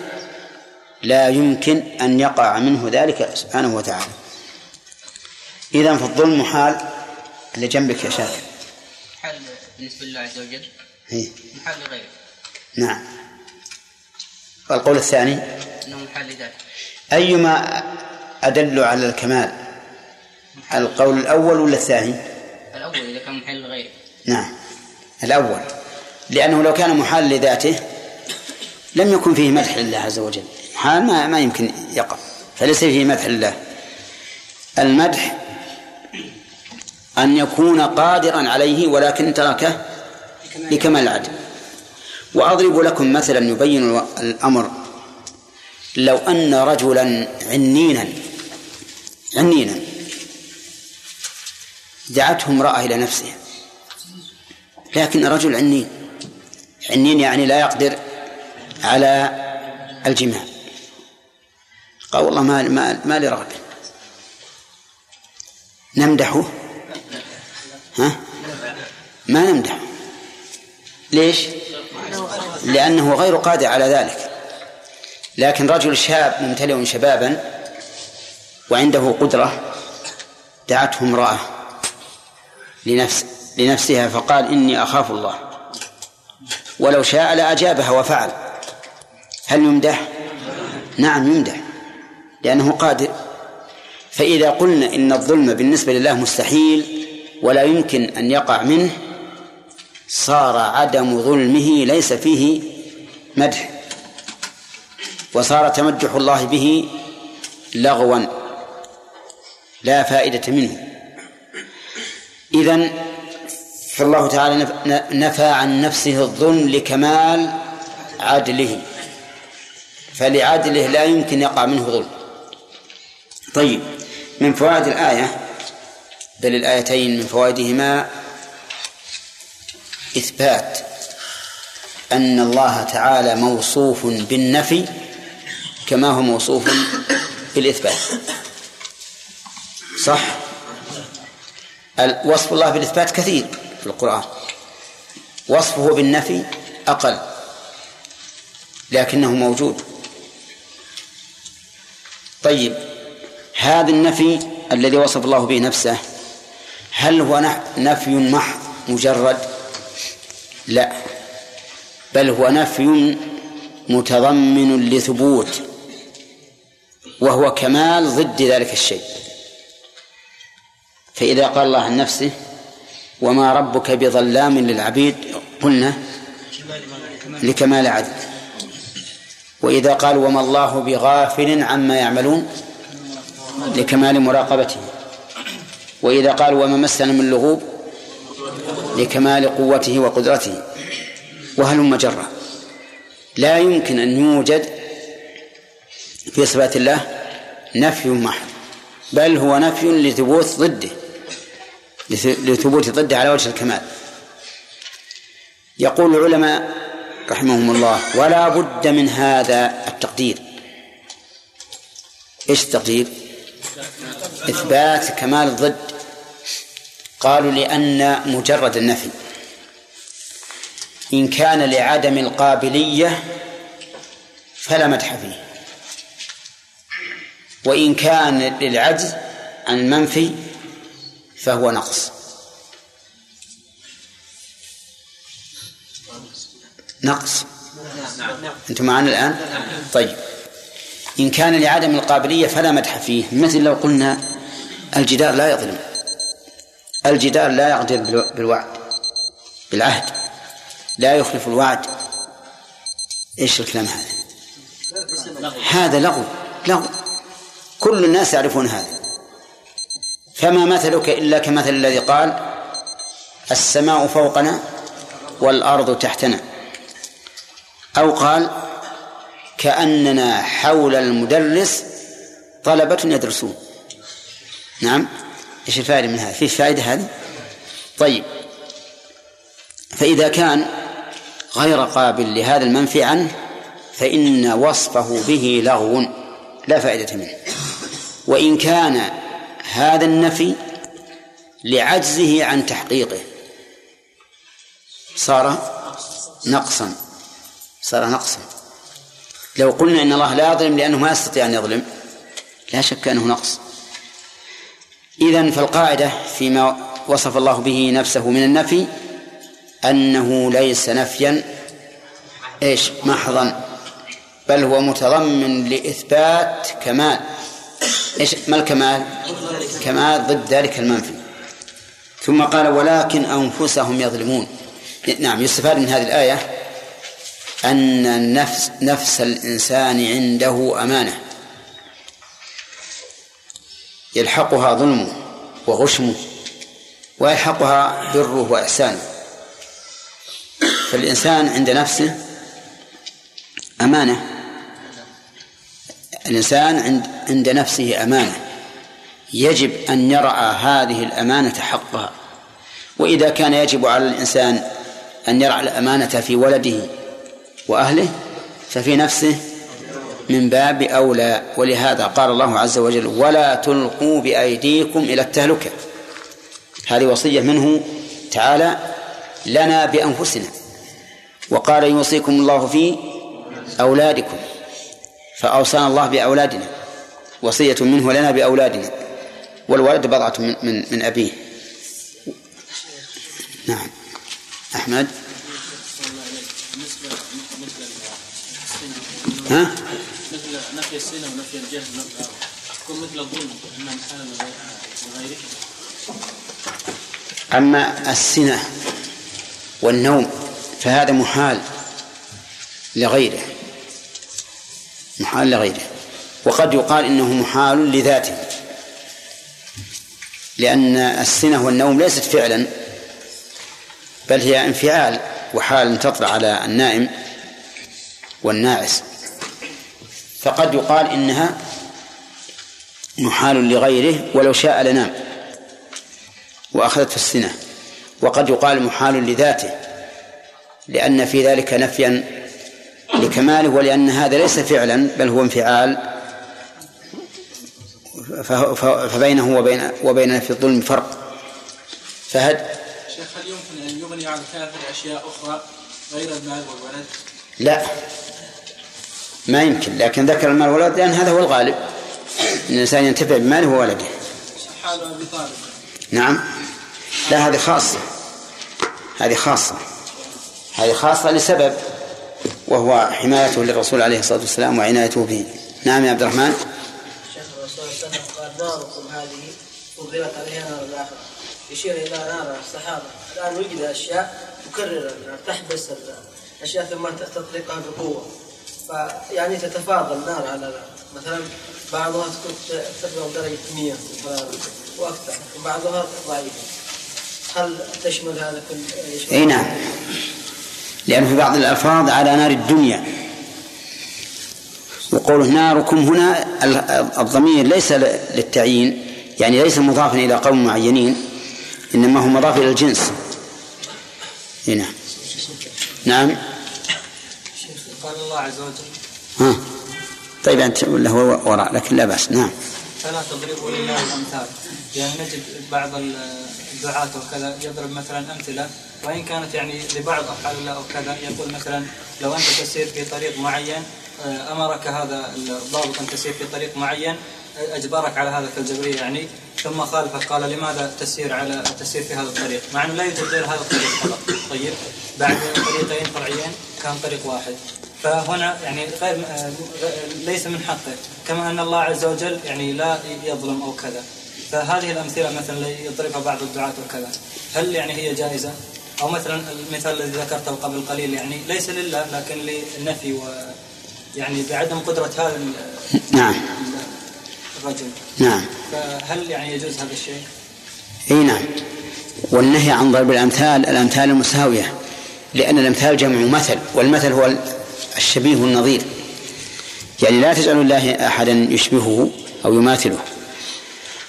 لا يمكن أن يقع منه ذلك سبحانه وتعالى. إذا فالظلم محال اللي جنبك يا شاكر. محل بالنسبة لله عز وجل؟ إيه؟ محل لغيره نعم. والقول الثاني. إنه محل لذاته أيما أدل على الكمال؟ القول الأول ولا الثاني؟ الأول إذا كان محل لغيره نعم. الأول. لأنه لو كان محال لذاته لم يكن فيه مدح لله عز وجل. محال ما, ما يمكن يقع. فليس فيه مدح لله. المدح أن يكون قادرا عليه ولكن تركه لكمال العدل. وأضرب لكم مثلا يبين الأمر. لو أن رجلا عنينا عنينا دعته امرأة إلى نفسه. لكن رجل عنين. عنين يعني لا يقدر على الجماع. قال والله ما ما, ما لي رغبة. نمدحه. ها؟ ما نمدحه ليش؟ لأنه غير قادر على ذلك. لكن رجل شاب ممتلئ شبابا وعنده قدرة دعته امرأة لنفس لنفسها فقال إني أخاف الله. ولو شاء لأجابها وفعل. هل يمدح؟ نعم يمدح لأنه قادر. فإذا قلنا إن الظلم بالنسبة لله مستحيل ولا يمكن أن يقع منه صار عدم ظلمه ليس فيه مدح وصار تمدح الله به لغوا لا فائدة منه. إذن فالله تعالى نفى عن نفسه الظلم لكمال عدله فلعدله لا يمكن يقع منه ظلم. طيب من فوائد الآية بل الآيتين من فوائدهما. إثبات أن الله تعالى موصوف بالنفي كما هو موصوف بالإثبات. صح؟ وصف الله بالإثبات كثير في القرآن. وصفه بالنفي أقل لكنه موجود. طيب هذا النفي الذي وصف الله به نفسه هل هو نفي محض مجرد؟ لا. بل هو نفي متضمن لثبوت وهو كمال ضد ذلك الشيء. فإذا قال الله عن نفسه وما ربك بظلام للعبيد قلنا لكمال عدل. وإذا قال وما الله بغافل عما يعملون لكمال مراقبته. وإذا قال وما مسنا من لغوب لكمال قوته وقدرته. وهلم جرا لا يمكن أن يوجد في صفات الله نفي محض بل هو نفي لثبوت ضده لثبوت ضده على وجه الكمال. يقول العلماء رحمهم الله ولا بد من هذا التقدير. إيش التقدير؟ إثبات كمال الضد. قالوا لأن مجرد النفي. إن كان لعدم القابلية فلا مدح فيه. وإن كان للعجز عن المنفي فهو نقص. نقص. أنتم معنا الآن؟ طيب. إن كان لعدم القابلية فلا مدح فيه. مثل لو قلنا الجدار لا يظلم. الجدار لا يغدر بالوعد بالعهد. لا يخلف الوعد. إيش الكلام هذا؟ هذا لغو لغو. كل الناس يعرفون هذا. فما مثلك إلا كمثل الذي قال السماء فوقنا والأرض تحتنا. أو قال كأننا حول المدرس طلبة يدرسون. نعم. إيش الفائدة من هذا؟ في فائدة هذه؟ طيب. فإذا كان غير قابل لهذا المنفي عنه فإن وصفه به لغو لا فائدة منه. وإن كان هذا النفي لعجزه عن تحقيقه. صار نقصا. صار نقصا. لو قلنا إن الله لا يظلم لأنه ما يستطيع أن يظلم لا شك أنه نقص. إذا فالقاعدة فيما وصف الله به نفسه من النفي أنه ليس نفيا إيش؟ محضا بل هو متضمن لإثبات كمال. إيش؟ ما الكمال؟ كمال ضد ذلك المنفي. ثم قال ولكن أنفسهم يظلمون. نعم يستفاد من هذه الآية أن النفس نفس الإنسان عنده أمانة. يلحقها ظلمه وغشمه ويلحقها بره وإحسانه فالإنسان عند نفسه أمانة. الإنسان عند عند نفسه أمانة. يجب أن يرعى هذه الأمانة حقها. وإذا كان يجب على الإنسان أن يرعى الأمانة في ولده وأهله ففي نفسه من باب أولى ولهذا قال الله عز وجل ولا تلقوا بأيديكم إلى التهلكة هذه وصية منه تعالى لنا بأنفسنا. وقال يوصيكم الله في أولادكم فأوصانا الله بأولادنا. وصية منه لنا بأولادنا. والولد بضعة من, من, من أبيه. نعم. أحمد؟ ها؟ نفي السنة ونفي الجهل تكون مثل الظلم أنها محال وغيره. أما السنة والنوم فهذا محال لغيره. محال لغيره. وقد يقال إنه محال لذاته. لأن السنة والنوم ليست فعلا بل هي انفعال وحال تطرأ على النائم والناعس. فقد يقال إنها محال لغيره ولو شاء لنام وأخذت في السنة. وقد يقال محال لذاته لأن في ذلك نفيا لكماله ولأن هذا ليس فعلا بل هو انفعال. فبينه وبين وبين نفي الظلم فرق. فهد؟ شيخ هل يمكن أن يغني عن كافر أشياء أخرى غير المال والولد؟ لا. ما يمكن لكن ذكر المال والولد لأن هذا هو الغالب. أن الإنسان ينتفع بماله وولده. نعم. لا هذه خاصة. هذه خاصة. هذه خاصة لسبب وهو حمايته للرسول عليه الصلاة والسلام وعنايته به. نعم يا عبد الرحمن. شيخ الرسول صلى الله عليه وسلم قال ناركم هذه فضلت عليها نار الآخرة. يشير إلى نار الصحابة. الآن وجد أشياء النار تحبس الأشياء ثم تطلقها بقوة. فيعني تتفاضل. نار على نار مثلا بعضها تكون تبلغ درجة 100 مثلا وأكثر وبعضها ضعيفة. هل تشمل هذا كل إي نعم. لأنه في بعض الألفاظ على نار الدنيا. وقوله ناركم هنا ال- الضمير ليس للتعيين يعني ليس مضافا إلى قوم معينين إنما هو مضاف إلى الجنس. إي نعم. نعم. الله عز وجل. ها. طيب أنت ولا هو وراء لكن لا بأس. نعم. فلا تضربوا لله الأمثال. يعني نجد بعض الدعاة وكذا يضرب مثلا أمثلة وإن كانت يعني لبعض أفعال الله أو كذا يقول مثلا لو أنت تسير في طريق معين آه، أمرك هذا الضابط أن تسير في طريق معين آه، أجبرك على هذا كالجبريه يعني ثم خالفك قال لماذا تسير على تسير في هذا الطريق؟ مع إنه لا يوجد غير هذا الطريق فقط. طيب بعد طريقين فرعيين كان طريق واحد. فهنا يعني غير آه، ليس من حقه. كما أن الله عز وجل يعني لا يظلم أو كذا. فهذه الأمثلة مثلا اللي يضربها بعض الدعاة وكذا. هل يعني هي جائزة؟ أو مثلا المثال الذي ذكرته قبل قليل يعني ليس لله لكن للنفي و يعني بعدم قدرة هذا نعم. الرجل. نعم. فهل يعني يجوز هذا الشيء؟ إي نعم. والنهي عن ضرب الأمثال الأمثال المساوية لأن الأمثال جمع مثل والمثل هو الشبيه النظير. يعني لا تجعل الله أحدا يشبهه أو يماثله.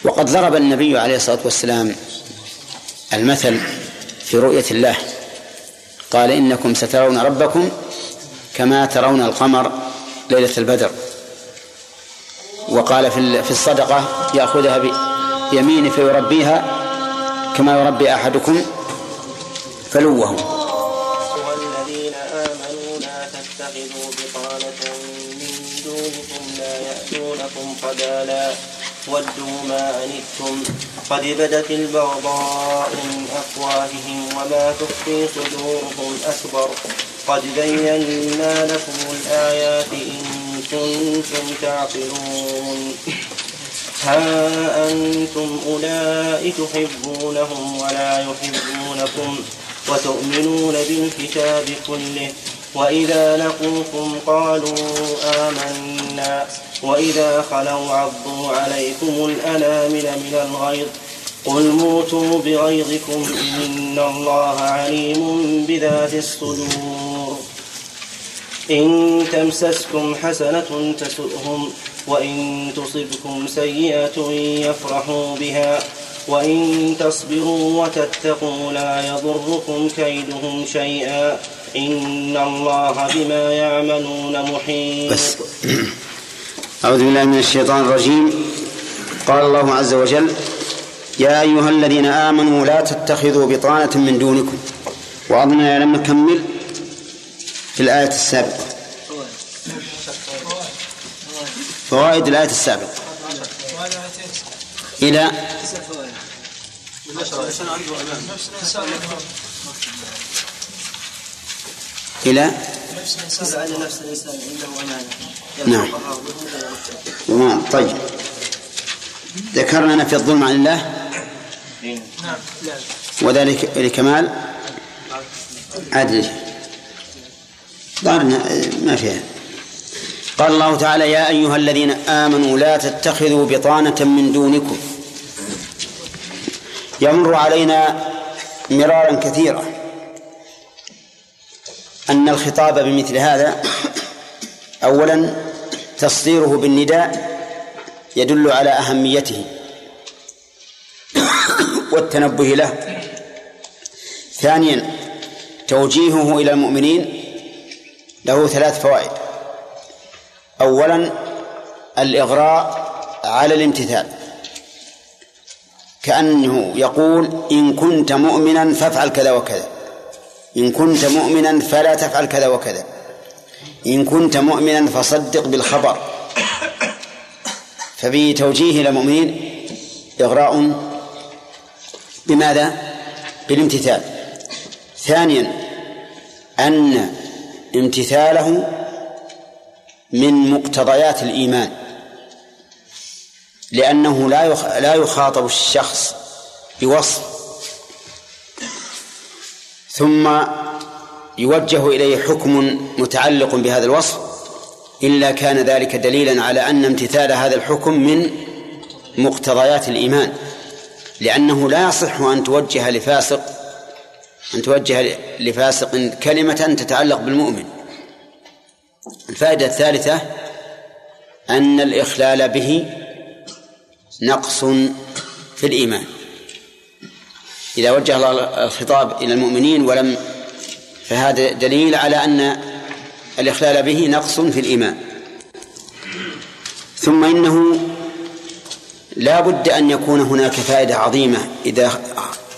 وقد ضرب النبي عليه الصلاة والسلام المثل في رؤية الله. قال إنكم سترون ربكم كما ترون القمر ليلة البدر. وقال في في الصدقة يأخذها بيمينه فيربيها كما يربي أحدكم فلوه. خبالا ودوا ما عنتم. قد بدت البغضاء من أفواههم وما تخفي صدورهم أكبر. قد بينا لكم الآيات إن كنتم تعقلون. ها أنتم أولئك تحبونهم ولا يحبونكم وتؤمنون بالكتاب كله. وإذا لقوكم قالوا آمنا. وإذا خلوا عضوا عليكم الأنامل من الغيظ قل موتوا بغيظكم إن الله عليم بذات الصدور. إن تمسسكم حسنة تسؤهم وإن تصبكم سيئة يفرحوا بها وإن تصبروا وتتقوا لا يضركم كيدهم شيئا إن الله بما يعملون محيط. أعوذ بالله من الشيطان الرجيم. قال الله عز وجل يا أيها الذين آمنوا لا تتخذوا بطانة من دونكم. وأظننا لم نكمل في الآية السابقة. فوائد الآية السابقة. إلى إلى نفس الإنسان عنده أمانة نعم. طيب. ذكرنا نفي الظلم عن الله؟ وذلك لكمال؟ عدله ظهرنا ما فيها. قال الله تعالى يا أيها الذين آمنوا لا تتخذوا بطانة من دونكم. يمر علينا مرارا كثيرا أن الخطاب بمثل هذا. أولا تصديره بالنداء يدل على أهميته والتنبه له. ثانيا توجيهه إلى المؤمنين له ثلاث فوائد. أولا الإغراء على الامتثال. كأنه يقول إن كنت مؤمنا فافعل كذا وكذا. إن كنت مؤمنا فلا تفعل كذا وكذا. إن كنت مؤمنا فصدق بالخبر. ففي توجيه المؤمنين إغراء بماذا؟ بالامتثال. ثانيا أن امتثاله من مقتضيات الإيمان. لأنه لا لا يخاطب الشخص بوصف. ثم يوجه إليه حكم متعلق بهذا الوصف إلا كان ذلك دليلا على أن امتثال هذا الحكم من مقتضيات الإيمان لأنه لا يصح أن توجه لفاسق أن توجه لفاسق كلمة تتعلق بالمؤمن. الفائدة الثالثة أن الإخلال به نقص في الإيمان. إذا وجه الله الخطاب إلى المؤمنين ولم فهذا دليل على أن الإخلال به نقص في الإيمان. ثم إنه لا بد أن يكون هناك فائدة عظيمة إذا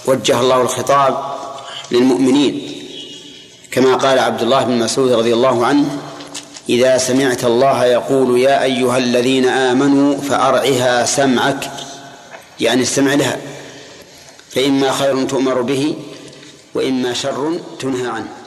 وجه الله الخطاب للمؤمنين. كما قال عبد الله بن مسعود رضي الله عنه إذا سمعت الله يقول يا أيها الذين آمنوا فأرعها سمعك. يعني استمع لها. فإما خير تؤمر به وإما شر تنهى عنه.